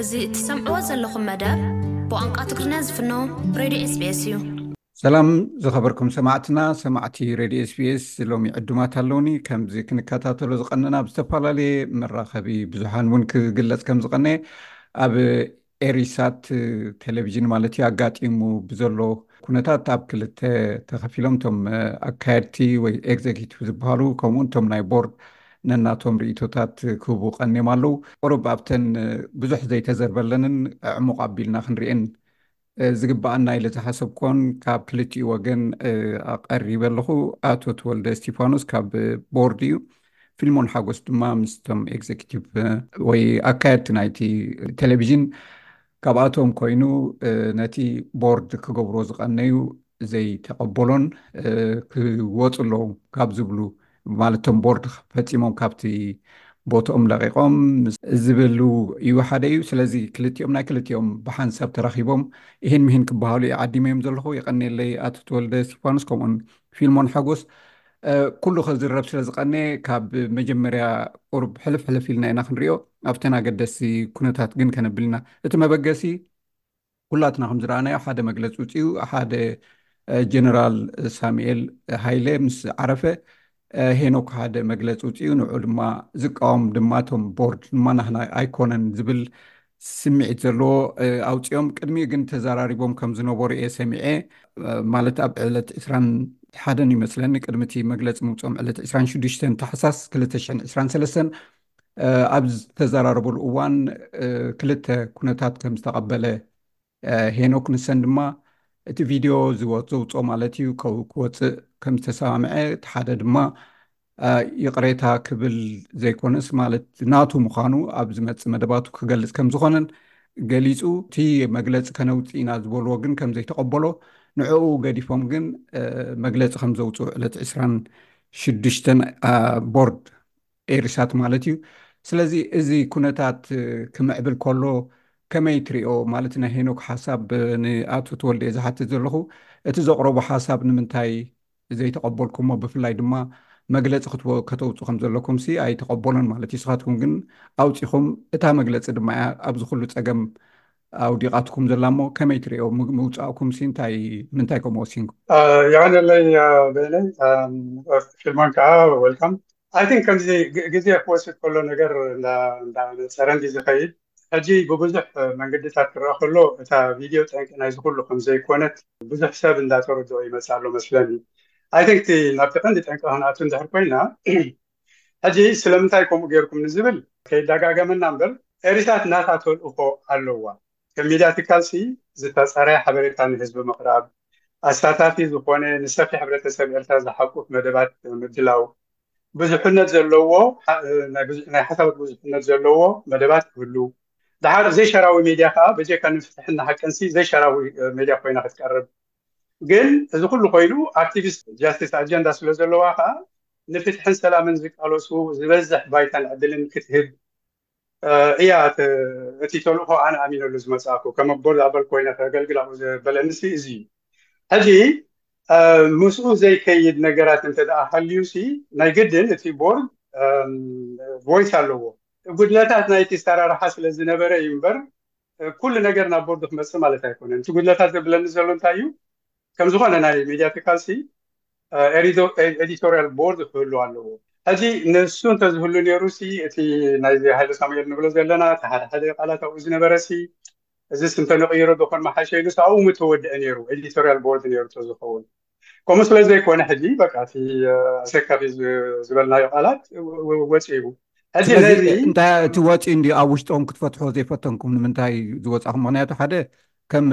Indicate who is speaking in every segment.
Speaker 1: እዚ እትሰምዕዎ ዘለኹም መደብ ብቋንቋ ትግርኛ ዝፍኖ ብሬድዮ ኤስቢኤስ እዩ።
Speaker 2: ሰላም ዝኸበርኩም ሰማዕትና ሰማዕቲ ሬድዮ ኤስቢኤስ ሎሚ ዕዱማት ኣለውኒ ከምዚ ክንከታተሎ ዝቐነና ብዝተፈላለየ መራኸቢ ብዙሓን እውን ክግለጽ ከም ዝቐነየ ኣብ ኤሪሳት ቴሌቭዥን ማለት እዩ ኣጋጢሙ ብዘሎ ኩነታት ኣብ ክልተ ተኸፊሎም እቶም ኣካየድቲ ወይ ኤግዜኪቲቭ ዝበሃሉ ከምኡውን እቶም ናይ ቦርድ ነናቶም ርእቶታት ክህቡ ቀኒዮም ኣለው ቁሩብ ኣብተን ብዙሕ ዘይተዘርበለንን ዕሙቕ ኣቢልና ክንርኤን ዝግባኣና ኢለ ዝሓሰብኮን ካብ ክልቲኡ ወገን ኣቐሪበ ኣለኹ ኣቶ ተወልደ እስቲፋኖስ ካብ ቦርድ እዩ ፊልሞን ሓጎስ ድማ ምስቶም ኤግዘኪቲቭ ወይ ኣካየድቲ ናይቲ ቴሌቭዥን ካብኣቶም ኮይኑ ነቲ ቦርድ ክገብሮ ዝቐነዩ ዘይተቐበሎን ክወፁ ኣለዎም ካብ ዝብሉ ማለት እቶም ቦርድ ፈፂሞም ካብቲ ቦትኦም ለቒቖም ዝብሉ እዩ ሓደ እዩ። ስለዚ ክልቲኦም ናይ ክልቲኦም ብሓንሳብ ተራኺቦም ኢሂን ምሂን ክበሃሉ እዩ ዓዲመዮም ዘለኹ። የቐንየለይ ኣቶ ተወልደ እስቲፋኖስ ከምኡውን ፊልሞን ሓጎስ ኩሉ ከዝረብ ስለ ዝቀነየ ካብ መጀመርያ ቁሩብ ሕልፍ ሕልፍ ኢልና ኢና ክንሪኦ ኣብተን ኣገደስቲ ኩነታት ግን ከነብል ኢና እቲ መበገሲ ኩላትና ከም ዝረኣናዮ ሓደ መግለፂ ውፅኡ ሓደ ጀነራል ሳሙኤል ሃይለ ምስ ዓረፈ ሄኖክ ሓደ መግለፂ ውፅኡ ንዑ ድማ ዝቃወም ድማ እቶም ቦርድ ድማ ናህና ኣይኮነን ዝብል ስምዒት ዘለዎ ኣውጺኦም ቅድሚኡ ግን ተዛራሪቦም ከም ዝነበሩ እየ ሰሚዐ ማለት ኣብ ዕለት ዕስራን ሓደን ይመስለኒ ቅድሚ እቲ መግለፂ ምውፅኦም ዕለት ዕስራን ሽዱሽተን ታሕሳስ ክልተ ሽሕን ዕስራን ሰለስተን ኣብ ዝተዘራረበሉ እዋን ክልተ ኩነታት ከም ዝተቐበለ ሄኖክ ንሰን ድማ እቲ ቪድዮ ዘውፅኦ ማለት እዩ ክወፅእ ከም ዝተሰማምዐ እቲ ሓደ ድማ ይቕሬታ ክብል ዘይኮነስ ማለት ናቱ ምዃኑ ኣብ ዝመፅእ መደባቱ ክገልፅ ከም ዝኾነን ገሊፁ እቲ መግለፂ ከነውፅእ ኢና ዝበልዎ ግን ከም ዘይተቐበሎ ንዕኡ ገዲፎም ግን መግለፂ ከም ዘውፅኡ ዕለት ዕስራን ሽዱሽተን ቦርድ ኤሪሳት ማለት እዩ ስለዚ እዚ ኩነታት ክምዕብል ከሎ ከመይ ትሪኦ ማለት ናይ ሄኖክ ሓሳብ ንኣቶ ተወልደ እየ ዝሓትት ዘለኹ እቲ ዘቕረቦ ሓሳብ ንምንታይ ዘይተቐበልኩሞ ብፍላይ ድማ መግለፂ ክትቦ ከተውፁ ከም ዘለኩም ሲ ኣይተቐበሎን ማለት እዩ ስኻትኩም ግን ኣውፂኹም እታ መግለፂ ድማ እያ ኣብዚ ኩሉ ፀገም ኣውዲቓትኩም ዘላ እሞ ከመይ ትሪኦ ምውፃእኩም ሲ እንታይ ምንታይ ከምኡ ወሲንኩም
Speaker 3: የቀንየለይ በይነይ ፊልሞን ከዓ ወልካም ኣይ ቲንክ ከምዚ ግዜ ክወስድ ከሎ ነገር እንዳነፀረ እንዲ ዝኸይድ ሕጂ ብብዙሕ መንገድታት ክረኣ ከሎ እታ ቪድዮ ጠንቂ ናይዚ ኩሉ ከምዘይኮነት ብዙሕ ሰብ እንዳተረድኦ ይመፅእ ኣሎ መስለኒ ኣይ ቲንክ እቲ ናብቲ ቀንዲ ጠንቂ ክንኣቱ እንድሕር ኮይና ሕጂ ስለምንታይ ከምኡ ገይርኩም ንዝብል ከይዳጋገመና እምበር ኤሪሳት ናታ ተልእኾ ኣለዋ ከም ሚድያ ትካልሲ ዝተፃረየ ሓበሬታ ንህዝቢ ምቕራብ፣ ኣሳታፊ ዝኾነ ንሰፊሕ ሕብረተሰብ ኤርትራ ዝሓቁፍ መደባት ምድላው፣ ብዙሕነት ዘለዎ ናይ ሓሳባት ብዙሕነት ዘለዎ መደባት ክህሉ፣ ደሓር ዘይሸራዊ ሚድያ ከኣ በጀካ ንፍትሕን ንሓቅንሲ ዘይሸራዊ ሚድያ ኮይና ክትቀርብ ግን እዚ ኩሉ ኮይኑ ኣክቲቪስት ጃስቲስ ኣጀንዳ ስለዘለዋ ከኣ ንፍትሕን ሰላምን ዝቃለሱ ዝበዝሕ ባይታን ዕድልን ክትህብ እያ እቲ ተልእኾ ኣነ ኣሚነሉ ዝመጽኣኩ ከም ኣቦል ኣበል ኮይነ ከገልግል ኣብኡ ዘበለኒ ሲ እዚ እዩ ሕጂ ምስኡ ዘይከይድ ነገራት እንተ ደኣ ሃልዩ ሲ ናይ ግድን እቲ ቦርድ ቮይስ ኣለዎ ጉድለታት ናይቲ ኣሰራርሓ ስለ ዝነበረ እዩ እምበር ኩሉ ነገር ናብ ቦርድ ክመጽእ ማለት ኣይኮነን እቲ ጉድለታት ዘብለኒ ዘሎ እንታይ እዩ ከም ዝኾነ ናይ ሚድያ ትካልሲ ኤዲቶሪያል ቦርድ ክህሉ ኣለዎ ሕጂ ንሱ እንተዝህሉ ነይሩ ሲ እቲ ናይዚ ሃይለ ሳሙኤል ንብሎ ዘለና እቲ ሓደ ሓደ ቃላት ኣብኡ ዝነበረ ሲ እዚስ እንተንቕይሮ ዶኾን መሓሸ ኢሉስ ኣብኡ ምተወድአ ነይሩ ኤዲቶሪያል ቦርድ ነይሩ ተዝኸውን ከምኡ ስለ ዘይኮነ ሕጂ በቃ እቲ ኣሰካፊ ዝበልናዮ ቃላት ወፂኡ ሕጂ ነዚ
Speaker 2: እንታይ እቲ ወፂኡ እንዲ ኣብ ውሽጦም ክትፈትሖ ዘይፈተንኩም ንምንታይ ዝወፃኹም ምክንያቱ ሓደ ከም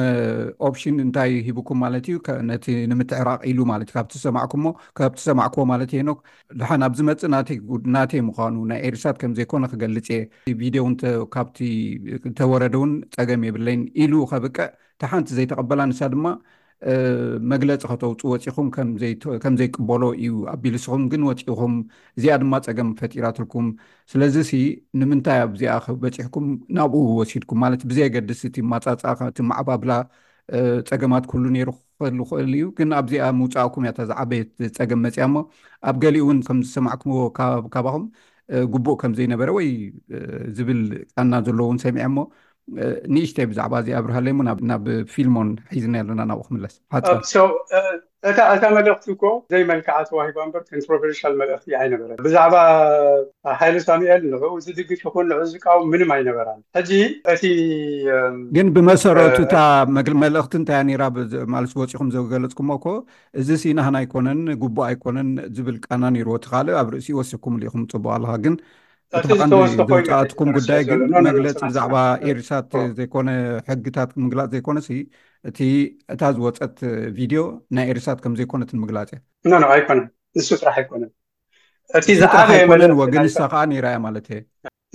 Speaker 2: ኦፕሽን እንታይ ሂቡኩም ማለት እዩ ነቲ ንምትዕራቕ ኢሉ ማለት እዩ ካብቲ ዝሰማዕኩሞ ካብቲ ዝሰማዕኩዎ ማለት እየ ሄኖክ ድሓን ኣብ ዝመፅእ ናተይ ጉድ ናተይ ምዃኑ ናይ ኤሪሳት ከም ዘይኮነ ክገልፅ እየ ቪድዮ እውን ተ- ካብቲ ተወረደ እውን ፀገም የብለይን ኢሉ ከብቅዕ እታ ሓንቲ ዘይተቐበላ ንሳ ድማ እ፣ መግለፂ ከተውፅኡ ወፂኹም ከም ዘይተ- ከም ዘይቅበሎ እዩ ኣቢሉ ንስኹም ግን ወፂኹም እዚኣ ድማ ፀገም ፈጢራትልኩም ስለዚ ሲ ንምንታይ ኣብዚኣ በጺሕኩም ናብኡ ወሲድኩም ማለት ብዘየገድስ እቲ ማጻጻ እቲ ማዕባብላ ጸገማት ኩሉ ነይሩ ክኸሉ ክእል እዩ ግን ኣብዚኣ ምውፃእኩም እያ እታ ዝዓበየት ጸገም መፅያ እሞ ኣብ ገሊኡ እውን ከም ዝሰማዕኩምዎ ካባኹም ግቡእ ከም ዘይነበረ ወይ ዝብል ቃና ዘለዎውን ሰሚዐ እሞ ንእሽተይ ብዛዕባ እዚ ኣብርሃለይ እሞ ናብ ፊልሞን ሒዝናዮ ኣለና ናብኡ ክምለስ ሓፀር
Speaker 3: እታ መልእኽቲ እኮ ዘይመልክዓ ተዋሂባ እምበር ኮንትሮቨርሻል መልእኽቲ ኣይነበረን ብዛዕባ ሃይለ ሳሙኤል ንዕኡ ዝድግፍ ይኹን ንዕኡ ዝቃወም ምንም ኣይነበራን ሕጂ እቲ
Speaker 2: ግን ብመሰረቱ እታ መልእኽቲ እንታይ ነይራ ማለት ወፂኹም ዘገለፅኩሞ እኮ እዚ ሲ ናህና ኣይኮነን ግቡእ ኣይኮነን ዝብል ቃና ነይርዎ እቲ ካልእ ኣብ ርእሲ ወሲኩምሉ ኢኹም ፅቡቅ ኣለካ ግን እቲ ብቐንዲ ዘውፃኣትኩም ጉዳይ ግን መግለፂ ብዛዕባ ኤሪሳት ዘይኮነ ሕግታት ምግላፅ ዘይኮነ ሲ እቲ እታ ዝወፀት ቪድዮ ናይ ኤሪሳት ከም ዘይኮነት ንምግላፅ
Speaker 3: እያ ኖ ኖ ኣይኮነን ንሱ ጥራሕ ኣይኮነን
Speaker 2: እቲ ንሱ ጥራሕ ዝዓበየ ኣይኮነን መልእኽቲ ወገን ናይ ንሳ ከዓ ነይራ እያ ማለት እየ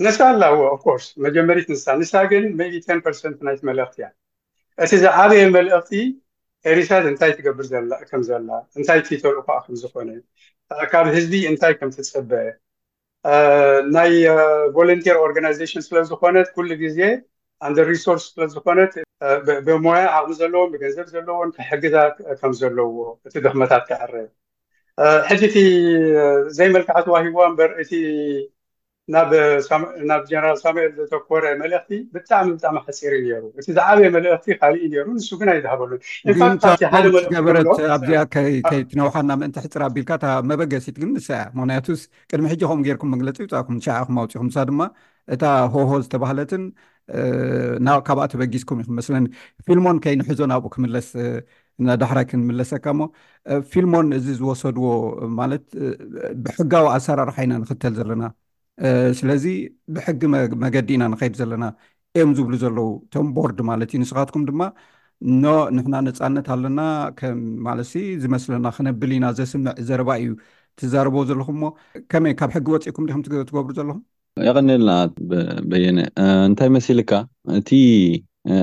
Speaker 3: ንሳ ኣላ እዎ ኦፍኮርስ መጀመሪት ንሳ ንሳ ግን ሜቢ 10 ፐርሰንት ናይቲ መልእኽቲ እያ እቲ ዝዓበየ መልእኽቲ ኤሪሳት እንታይ ትገብር ዘላ ከም ዘላ እንታይ እቲ ተልእኾኣ ከም ዝኾነ እ፣ ካብ ህዝቢ እንታይ ከም ትፅበ ናይ ቮለንቴር ኦርጋናይዜሽን ስለዝኾነት ኩሉ ግዜ ኣንደ ሪሶርስ ስለዝኾነት ብሞያ ዓቕሚ ዘለዎን ብገንዘብ ዘለዎን ክሕግዛ ከም ዘለዎ እቲ ድኽመታት ክዕረብ ሕጂ እቲ ዘይመልክዓ ተዋሂዋ እምበር እቲ ናብ ጀነራል ሳሙኤል ዘተኮረ መልእኽቲ ብጣዕሚ ብጣዕሚ ሓፂር እዩ ነይሩ እቲ ዝዓበየ መልእኽቲ ካልእ እዩ ነይሩ ንሱ ግን ኣይዝሃበሉን
Speaker 2: ገበረት ኣብዚኣ ከይትነውሓና ምእንቲ ሕፅር ኣቢልካ እታ መበገሲት ግን ንሳ እያ ምክንያቱስ ቅድሚ ሕጂ ከምኡ ጌርኩም መግለጺ ይውጻእኩም ሻዕ ኢኹም ኣውጺኹም ንሳ ድማ እታ ሆሆ ዝተባህለትን ካብኣ ተበጊስኩም ኢኹም መስለኒ ፊልሞን ከይንሕዞ ናብኡ ክምለስ ንዳሕራይ ክንምለሰካ እሞ ፊልሞን እዚ ዝወሰድዎ ማለት ብሕጋዊ ኣሰራርሓ ኢና ንኽተል ዘለና ስለዚ ብሕጊ መገዲ ኢና ንኸይድ ዘለና እዮም ዝብሉ ዘለዉ እቶም ቦርድ ማለት እዩ ንስኻትኩም ድማ ኖ ንሕና ነፃነት ኣለና ማለትሲ ዝመስለና ክነብል ኢና ዘስምዕ ዘረባ እዩ ትዛረብዎ ዘለኹም እሞ ከመይ ካብ ሕጊ ወፂእኩም ዲኹም ትገብሩ ዘለኹም
Speaker 4: የቐንየልና በየነ እንታይ መሲልካ እቲ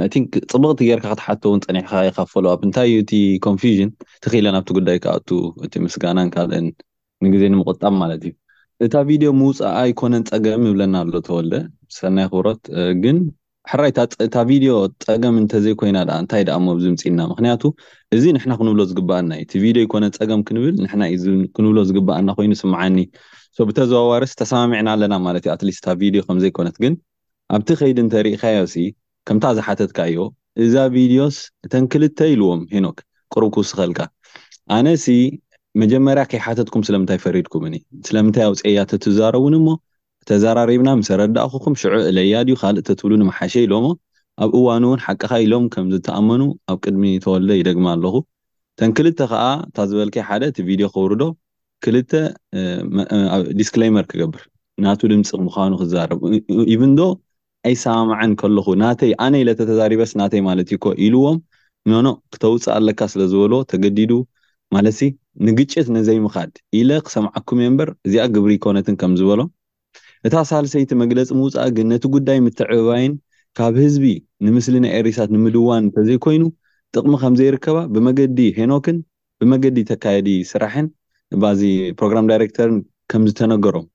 Speaker 4: እቲ ፅብቕቲ ጌርካ ክትሓቶ እውን ፀኒሕካ ኢኻ ፎሎ ኣፕ እንታይ እዩ እቲ ኮንፊዥን ተኽኢለ ናብቲ ጉዳይ ክኣቱ እቲ ምስጋናን ካልእን ንግዜ ንምቁጣብ ማለት እዩ እታ ቪድዮ ምውጻኣ ኣይኮነን ጸገም ይብለና ኣሎ ተወልደ ሰናይ ክብሮት ግን ሕራይ እታ ቪድዮ ጸገም እንተዘይ ኮይና ደኣ እንታይ ደኣ እሞ ዝምጽና ምክንያቱ እዚ ንሕና ክንብሎ ዝግባኣና እዩ እቲ ቪድዮ ኣይኮነ ጸገም ክንብል ንሕና እዩ ክንብሎ ዝግባኣና ኮይኑ ስምዓኒ ሶ ብተዘዋዋርስ ተሰማሚዕና ኣለና ማለት እዩ ኣትሊስት እታ ቪድዮ ከምዘይኮነት ግን ኣብቲ ከይዲ እንተሪኢካዮ ሲ ከምታ ዝሓተትካዮ እዛ ቪድዮስ እተን ክልተ ኢልዎም ሄኖክ ቅሩብ ክውስኸልካ ኣነ ሲ መጀመርያ ከይሓተትኩም ስለምንታይ ፈሪድኩምኒ ስለምንታይ ኣውጽኤያ ተትዛረቡኒ እሞ ተዛራሪብና ምስ ኣረዳእኹኹም ሽዑ እለያ ድዩ ካልእ ተትብሉኒ ምሓሸ ኢሎሞ ኣብ እዋኑ ውን ሓቅኻ ኢሎም ከም ዝተኣመኑ ኣብ ቅድሚ ተወልደ ይደግማ ኣለኹ እተን ክልተ ከኣ እታ ዝበልካያ ሓደ እቲ ቪድዮ ከውርዶ ክልተ ዲስክለይመር ክገብር ናቱ ድምጺ ምዃኑ ክዛረብ ኢቭን ዶ ኣይሰማማዕን ከለኹ ናተይ ኣነ ኢለ ተተዛሪበስ ናተይ ማለት እዩ እኮ ኢሉዎም ኖኖ ክተውጽእ ኣለካ ስለ ዝበልዎ ተገዲዱ ማለትሲ ንግጭት ንዘይምኻድ ኢለ ክሰምዓኩም እየ እምበር እዚኣ ግብሪ ኣይኮነትን ከም ዝበሎ እታ ሳልሰይቲ መግለጺ ምውጻኣ ግን ነቲ ጉዳይ ምትዕብባይን ካብ ህዝቢ ንምስሊ ናይ ኤሪሳት ንምድዋን እንተዘይኮይኑ ጥቕሚ ከም ዘይርከባ ብመገዲ ሄኖክን ብመገዲ ተካየዲ ስራሕን ባዚ ፕሮግራም ዳይሬክተርን ከም ዝተነገሮም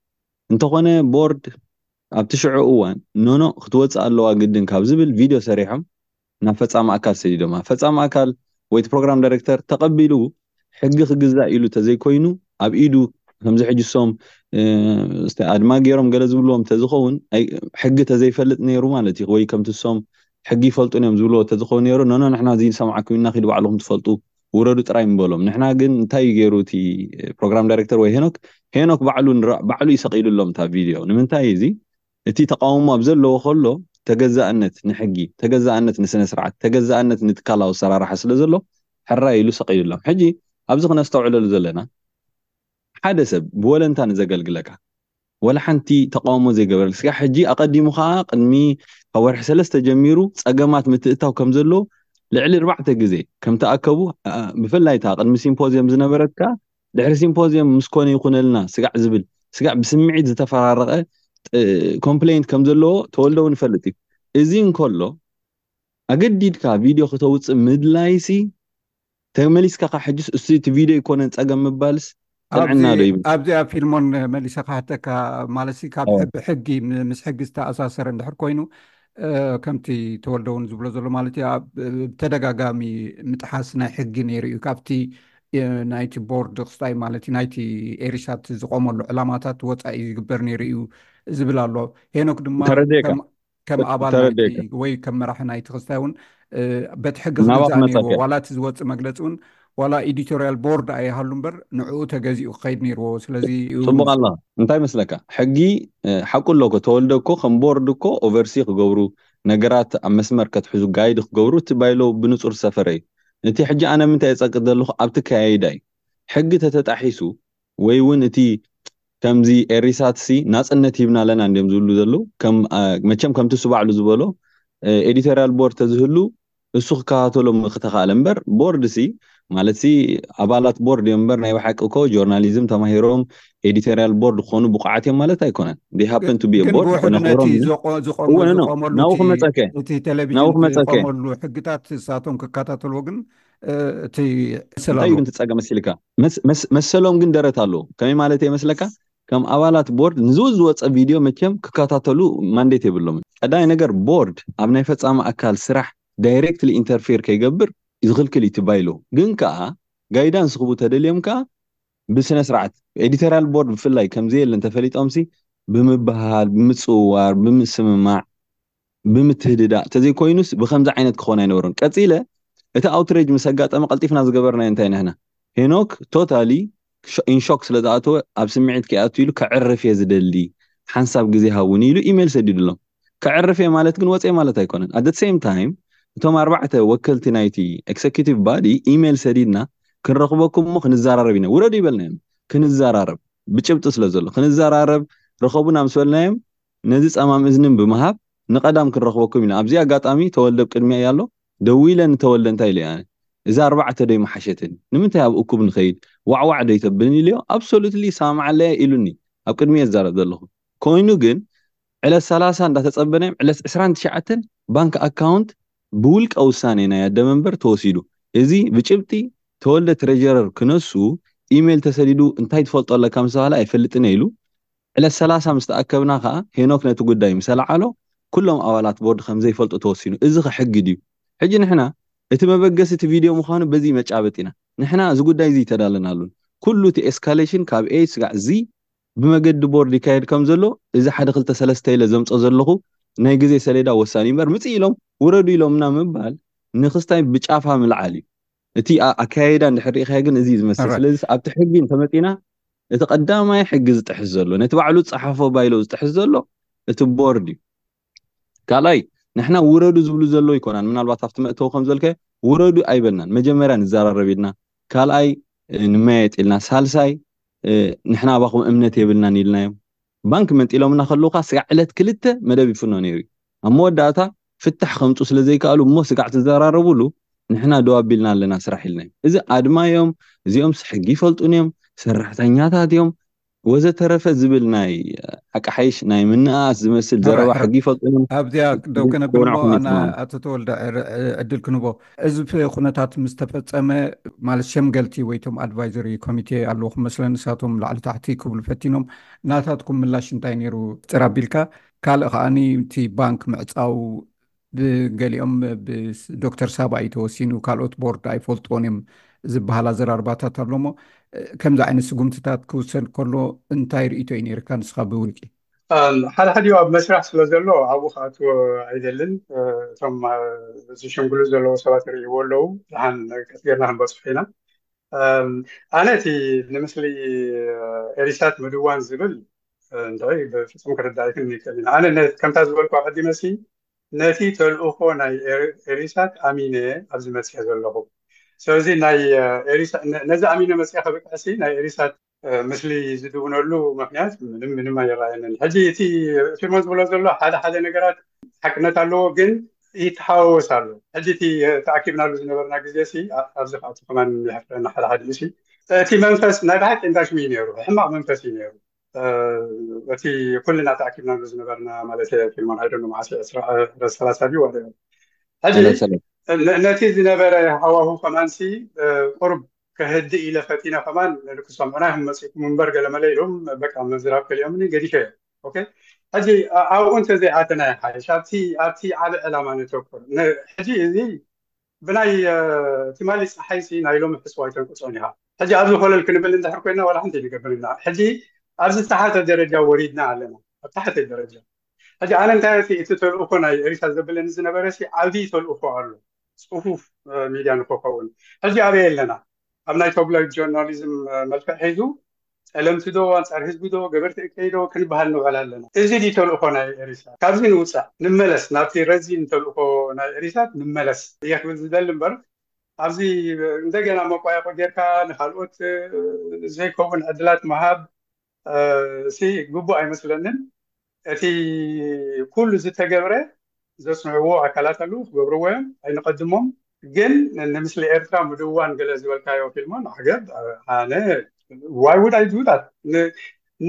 Speaker 4: እንተኾነ ቦርድ ኣብቲ ሽዑ እዋን ኖኖ ክትወጽእ ኣለዋ ግድን ካብ ዝብል ቪድዮ ሰሪሖም ናብ ፈጻሚ ኣካል ሰዲዶማ። ፈጻሚ ኣካል ወይ እቲ ፕሮግራም ዳይሬክተር ተቐቢሉ ሕጊ ክግዛእ ኢሉ ተዘይኮይኑ ኣብ ኢዱ ከምዚ ሕጂ እሶም እስቲ ኣድማ ገይሮም ገለ ዝብልዎም ተዝኸውን ሕጊ ተዘይፈልጥ ነይሩ ማለት እዩ ወይ ከምቲ እሶም ሕጊ ይፈልጡን እዮም ዝብልዎ ተዝኸውን ነይሩ ኖኖ ንሕና እዚ ንሰምዓኩም ኢና ኪዱ ባዕልኹም ትፈልጡ ውረዱ ጥራይ ምበሎም ንሕና ግን እንታይ እዩ ገይሩ እቲ ፕሮግራም ዳይሬክተር ወይ ሄኖክ ሄኖክ ባዕሉ ባዕሉ ይሰቂሉሎም እታ ቪድዮ ንምንታይ እዚ እቲ ተቃውሞ ኣብ ዘለዎ ከሎ ተገዛእነት ንሕጊ ተገዛእነት ንስነ ስርዓት ተገዛእነት ንትካላዊ ኣሰራርሓ ስለ ዘሎ ሕራይ ኢሉ ሰቂሉሎም ሕጂ ኣብዚ ክነስተውዕለሉ ዘለና ሓደ ሰብ ብወለንታ ንዘገልግለካ ወላ ሓንቲ ተቓውሞ ዘይገበረሉ ስጋዕ ሕጂ ኣቐዲሙ ከኣ ቅድሚ ካብ ወርሒ ሰለስተ ጀሚሩ ጸገማት ምትእትታው ከም ዘለዎ ልዕሊ ኣርባዕተ ግዜ ከም ተኣከቡ ብፍላይ እታ ቅድሚ ሲምፖዝየም ዝነበረት ከኣ ድሕሪ ሲምፖዝየም ምስ ኮነ ይኹነልና ስጋዕ ዝብል ስጋዕ ብስምዒት ዝተፈራረቐ ኮምፕሌንት ከም ዘለዎ ተወልደ እውን ይፈልጥ እዩ እዚ እንከሎ ኣገዲድካ ቪድዮ ክተውፅእ ምድላይሲ ተመሊስካኻ ሕጅስ እሱ እቲ ቪድዮ ኣይኮነን ጸገም ምባልስ ጥዕና ዶ ይብል
Speaker 2: ኣብዚኣ ፊልሞን መሊሰ ክሓተካ ማለት ካብ ብሕጊ ምስ ሕጊ ዝተኣሳሰረ እንድሕር ኮይኑ ከምቲ ተወልደ እውን ዝብሎ ዘሎ ማለት እዩ ብተደጋጋሚ ምጥሓስ ናይ ሕጊ ነይሩ እዩ ካብቲ ናይቲ ቦርድ ክስታይ ማለት እዩ ናይቲ ኤሪሳት ዝቆመሉ ዕላማታት ወፃኢ ዝግበር ነይሩ እዩ ዝብል ኣሎ ሄኖክ ድማ ከም ኣባል
Speaker 4: ናይቲ
Speaker 2: ወይ ከም መራሒ ናይቲ ክስታይ እውን በቲ ሕጊ ክግዛእ ነይርዎ ዋላ እቲ ዝወፅእ መግለፂ እውን ዋላ ኤዲቶሪያል ቦርድ ኣይሃሉ እምበር ንዕኡ ተገዚኡ ክኸይድ ነይርዎ ስለዚ
Speaker 4: ፅቡቅ ኣላ እንታይ መስለካ ሕጊ ሓቁ ኣሎ እኮ ተወልደ እኮ ከም ቦርድ እኮ ኦቨርሲ ክገብሩ ነገራት ኣብ መስመር ከትሕዙ ጋይድ ክገብሩ እቲ ባይሎ ብንፁር ዝሰፈረ እዩ እቲ ሕጂ ኣነ ምንታይ የፀቅጥ ዘለኹ ኣብቲ ከያይዳ እዩ ሕጊ ተተጣሒሱ ወይ ውን እቲ ከምዚ ኤሪሳት ሲ ናጽነት ሂብና ኣለና እንድዮም ዝብሉ ዘለው ከም መቸም ከምቲ እሱ ባዕሉ ዝበሎ ኤዲቶርያል ቦርድ ተዝህሉ እሱ ክከታተሎ ምክተካእለ እምበር ቦርድ ሲ ማለት ሲ ኣባላት ቦርድ እዮም እምበር ናይ ብሓቂ እኮ ጆርናሊዝም ተማሂሮም ኤዲቶርያል ቦርድ ክኾኑ ብቁዓት እዮም ማለት ኣይኮነን they happen to be a
Speaker 2: ግን
Speaker 4: board
Speaker 2: ብውሕዱ ነቲ
Speaker 4: ነኽብሮም
Speaker 2: ኢና ዘቆ- ዝቆመ-
Speaker 4: እወ፣ ኖ፣ ኖ፣
Speaker 2: ዝቆመሉ
Speaker 4: ናብኡ
Speaker 2: እቲ-
Speaker 4: ክመጸከ
Speaker 2: እቲ
Speaker 4: ናብኡ
Speaker 2: ቴሌቪዥን
Speaker 4: ክመጸከ
Speaker 2: ዝቆመሉ ሕግታት ንሳቶም ክከታተልዎ ግን
Speaker 4: እንታይ እዩ ግን ትፀገ መሲልካ መሰሎም ግን ደረት ኣለዎ ከመይ ማለት እየ መስለካ ከም ኣባላት ቦርድ ንዝወዝ ዝወፀ ቪድዮ መቸም ክከታተሉ ማንዴት የብሎምን ቀዳይ ነገር ቦርድ ኣብ ናይ ፈፃሚ ኣካል ስራሕ ዳይሬክትሊ ኢንተርፌር ከይገብር ዝኽልክል እዩ ትባይሎ ግን ከዓ ጋይዳንስ ክቡ ተደልዮም ከዓ ብስነ ስርዓት ኤዲቶሪያል ቦርድ ብፍላይ ከምዘየለን ተፈሊጦምሲ ብምብሃል ብምፅውዋር ብምስምማዕ ብምትህድዳእ ተዘይኮይኑስ ብኸምዚ ዓይነት ክኾን ኣይነበሮን። ቀጺለ እቲ ኣውትሬጅ ምስ ኣጋጠመ ቀልጢፍና ዝገበርናዮ እንታይ ንሕና፣ ሄኖክ ቶታሊ ኢን ሾክ ስለ ዝኣተወ ኣብ ስምዒት ከይኣቱ ኢሉ ከዕርፍ'የ ዝደሊ ሓንሳብ ግዜ ሃቡኒ ኢሉ ኢመይል ሰዲዱሎም። ከዕርፍ'የ ማለት ግን ወጽየ ማለት ኣይኮነን። ኣት ዘ ሰይም ታይም እቶም ኣርባዕተ ወከልቲ ናይቲ ኤክሰኪዩቲቭ ባዲ ኢመይል ሰዲድና ክንረኽበኩም እሞ ክንዘራረብ ኢና ውረዱ ይበልናዮም። ክንዘራረብ ብጭብጢ ስለ ዘሎ ክንዘራረብ ርኸቡና ምስ በልናዮም ነዚ ጸማም እዝንን ብምሃብ ንቀዳም ክንረኽበኩም ኢና ኣብዚ ኣጋጣሚ ተወልደ ብ ቅድሚኣይ ኣሎ ደዊለ ንተወልደ እንታይ ኢለዮ ኣነ እዛ ኣርባዕተ ዶ ኣይምሓሸትን ንምንታይ ኣብ እኩብ ንኸይድ ዋዕ ዋዕ ዶ ኣይተብልን ኢለዮ ኣብሶሉትሊ ይሰማማዓለይ ኢሉኒ ኣብ ቅድሚኤ ዝዛረብ ዘለኹ ኮይኑ ግን ዕለት ሰላሳ እንዳተጸበናዮም ዕለት ዕስራን ትሽዓተን ባንክ ኣካውንት ብውልቀ ውሳኔ ናይ ኣደ መንበር ተወሲዱ እዚ ብጭብጢ ተወልደ ትረጀረር ክነሱ ኢሜል ተሰዲዱ እንታይ ትፈልጦ ኣለካ ምስተባህለ ኣይፈልጥንየ ኢሉ ዕለት ሰላሳ ምስ ተኣከብና ከኣ ሄኖክ ነቲ ጉዳይ ምስ ኣልዓሎ ኩሎም ኣባላት ቦርድ ከም ዘይፈልጡ ተወሲኑ። እዚ ከ ሕጊ ድዩ? ሕጂ ንሕና እቲ መበገሲ እቲ ቪድዮ ምዃኑ በዚ መጫበጥ ኢና። ንሕና እዚ ጉዳይ እዚ ኣይተዳለናሉን። ኩሉ እቲ ኤስካሌሽን ካብ ኤይ ስጋዕ ዝይ ብመገዲ ቦርድ ይካየድ ከም ዘሎ እዚ ሓደ ክልተ ሰለስተ ኢለ ዘምጾ ዘለኹ ናይ ግዜ ሰሌዳ ወሳኒ እዩ እምበር ምጽእ ኢሎም ውረዱ ኢሎምና ምባል ንክስታይ ብጫፋ ምልዓል እዩ። እቲ ኣከያይዳ እንድሕር ርኢኻዮ ግን እዚ እዩ ዝመስል። ስለዚስ ኣብቲ ሕጊ እንተመጺእና እቲ ቀዳማይ ሕጊ ዝጥሕስ ዘሎ ነቲ ባዕሉ ዝጸሓፎ ባይሎ ዝጥሕስ ዘሎ እቲ ቦርድ እዩ። ካልኣይ ንሕና ውረዱ ዝብሉ ዘለዉ ኣይኮናን ምናልባት ኣብቲ መእተዊ ከም ዝበልካዮ ውረዱ ኣይበልናን መጀመርያ ንዘራረብ ኢልና ካልኣይ ንመያየጥ ኢልና ሳልሳይ ንሕና ኣባኹም እምነት የብልናን ኢልናዮም። ባንክ መንጢሎምና ከለዉ ከኣ ስጋዕ ዕለት ክልተ መደብ ይፍኖ ነይሩ እዩ። ኣብ መወዳእታ ፍታሕ ከምጽኡ ስለ ዘይከኣሉ እሞ ስጋዕ ትዘራረቡሉ ንሕና ደው ኣቢልና ኣለና ስራሕ ኢልናዮም። እዚ ኣድማ እዮም፣ እዚኦምስ ሕጊ ይፈልጡን እዮም፣ ሰራሕተኛታት እዮም ወዘተረፈ ዝብል ናይ ኣቃሓይሽ ናይ ምንእኣስ ዝመስል ዘረባ ሕጊ ይፈልጡን እዮም
Speaker 2: ኣብዚኣ ደው ከነብል
Speaker 4: እሞ
Speaker 2: ኣነ ኣቶ ተወልደ ዕድል ክንህቦ እዚ ኩነታት ምስ ተፈጸመ ማለት ሸምገልቲ ወይ እቶም ኣድቫይዘሪ ኮሚቴ ኣለዉ ክመስለን ንሳቶም ላዕሊ ታሕቲ ክብሉ ፈቲኖም ናታትኩም ምላሽ እንታይ ነይሩ ጥር ኣቢልካ ካልእ ከኣኒ እቲ ባንክ ምዕጻው ብገሊኦም ብዶክተር ሳባ እዩ ተወሲኑ ካልኦት ቦርድ ኣይፈልጥዎን እዮም ዝበሃል ኣዘራርባታት ኣሎሞ ከምዚ ዓይነት ስጉምትታት ክውሰድ ከሎ እንታይ ርእይቶ እዩ ነይርካ ንስኻ ብውልቂ
Speaker 3: ሓደ ሓደ ኣብ መስራሕ ስለ ዘሎ ኣብኡ ክኣትዎ ኣይደልን እቶም ዝሸምግሉ ዘለዉ ሰባት ይርእይዎ ኣለዉ ድሓን ቀስ ጌርና ክንበፅሖ ኢና ኣነ እቲ ንምስሊ ኤሪሳት ምድዋን ዝብል እንታይ ብፍፁም ክርዳእክን ይክእል ኢና ኣነ ከምታ ዝበልኩ ኣቀዲመ ሲ ነቲ ተልእኮ ናይ ኤሪሳት ኣሚነ ኣብዚ መፅሐ ዘለኹ ስለዚ ናይ ኤሪሳ ነዚ ኣሚነ መፅያ ከብቅዕሲ ናይ ኤሪሳት ምስሊ ዝድውነሉ ምክንያት ምንም ምንም ኣይረኣየንን ሕጂ እቲ ፊልሞን ዝብሎ ዘሎ ሓደ ሓደ ነገራት ሓቅነት ኣለዎ ግን ይተሓዋወስ ኣሎ ሕጂ እቲ ተኣኪብናሉ ዝነበርና ግዜ ሲ ኣብዚ ከዓቲ ከማን የሕፍረና ሓደ ሓደ እሲ እቲ መንፈስ ናይ ብሓቂ እንዳሽሙ እዩ ነይሩ ሕማቕ መንፈስ እዩ ነይሩ እቲ ኩልና ተኣኪብናሉ ዝነበርና ማለት ፊልሞን ሃይደኖ መዓስ ዕስራ ሰላሳ ድዩ ዋደ ሕጂ ነቲ ዝነበረ ሃዋሁ ከማንሲ ቁሩብ ከህድእ ኢለ ፈቲነ ከማን ነዲ ክሰምዑና እዮም መጺእኩም እምበር ገለመለ ኢሎም በቃ ምዝራብ ከሊኦምኒ ገዲፈዮ ኦኬ ሕጂ ኣብኡ እንተዘይኣተና ይሓይሽ ኣብቲ ኣብቲ ዓብ ዕላማ ነተኩር ሕጂ እዚ ብናይ ትማሊ ፀሓይሲ ናይ ሎሚ ሕስዋ ኣይተንቅፆን ኢኻ ሕጂ ኣብዚ ኮለል ክንብል እንድሕር ኮይና ዋላ ሓንቲ ንገብር ኢና ሕጂ ኣብዚ ዝተሓተ ደረጃ ወሪድና ኣለና ኣብ ታሕተ ደረጃ ሕዚ ኣነ እንታይ እቲ እቲ ተልእኮ ናይ ኤሪሳ ዘብለኒ ዝነበረ ሲ ዓብዪ ተልእኮ ኣሎ ፅፉፍ ሚድያ ንክኸውን ሕዚ ኣበይ ኣለና ኣብ ናይ ተብሎይድ ጆርናሊዝም መልክዕ ሒዙ ፀለምቲ ዶ ኣንፃር ህዝቢ ዶ ገበርቲ እከይ ዶ ክንበሃል ንውዕል ኣለና እዚ ድዩ ተልእኮ ናይ ኤሪሳት ካብዚ ንውፃእ ንመለስ ናብቲ ረዚን ተልእኮ ናይ ኤሪሳት ንመለስ እየ ክብል ዝደሊ እምበር ኣብዚ እንደገና መቋየቆ ጌርካ ንካልኦት ዘይከውን ዕድላት ምሃብ እሲ ግቡእ ኣይመስለንን እቲ ኩሉ ዝተገብረ ዘጽንዕዎ ኣካላት ኣሉ ክገብርዎ እዮም ኣይንቀድሞም ግን ንምስሊ ኤርትራ ምድዋን ገለ ዝበልካዮ ፊልሞ ንዓገብ ኣነ ዋይ ውድ ኣይድውታት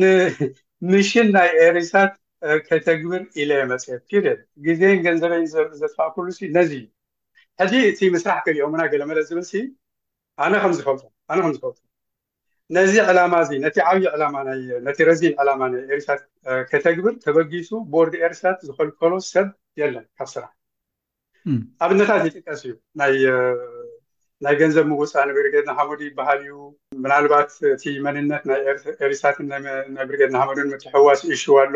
Speaker 3: ንምሽን ናይ ኤሪሳት ከተግብር ኢለ መፅኤ ፒሪድ ግዜን ገንዘበይን ዘጥፋእኩሉ ሲ ነዚ እዩ ሕጂ እቲ ምስራሕ ከሊኦምና ገለመለ ዝብል ሲ ኣነ ከም ዝፈልጦ ኣነ ከም ዝፈልጦ ነዚ ዕላማ እዚ ነቲ ዓብዪ ዕላማ ናይ ነቲ ረዚን ዕላማ ናይ ኤሪሳት ከተግብር ተበጊሱ ቦርድ ኤሪሳት ዝኸልከሎ ሰብ የለን ካብ ስራሕ ኣብነታት ይጥቀስ እዩ ናይ ናይ ገንዘብ ምውፃእ ንብርጌድ ንሓመዱ ይበሃል እዩ ምናልባት እቲ መንነት ናይ ኤሪሳትን ናይ ብርጌድ ንሓመዱን ምትሕዋስ እሹ ኣሎ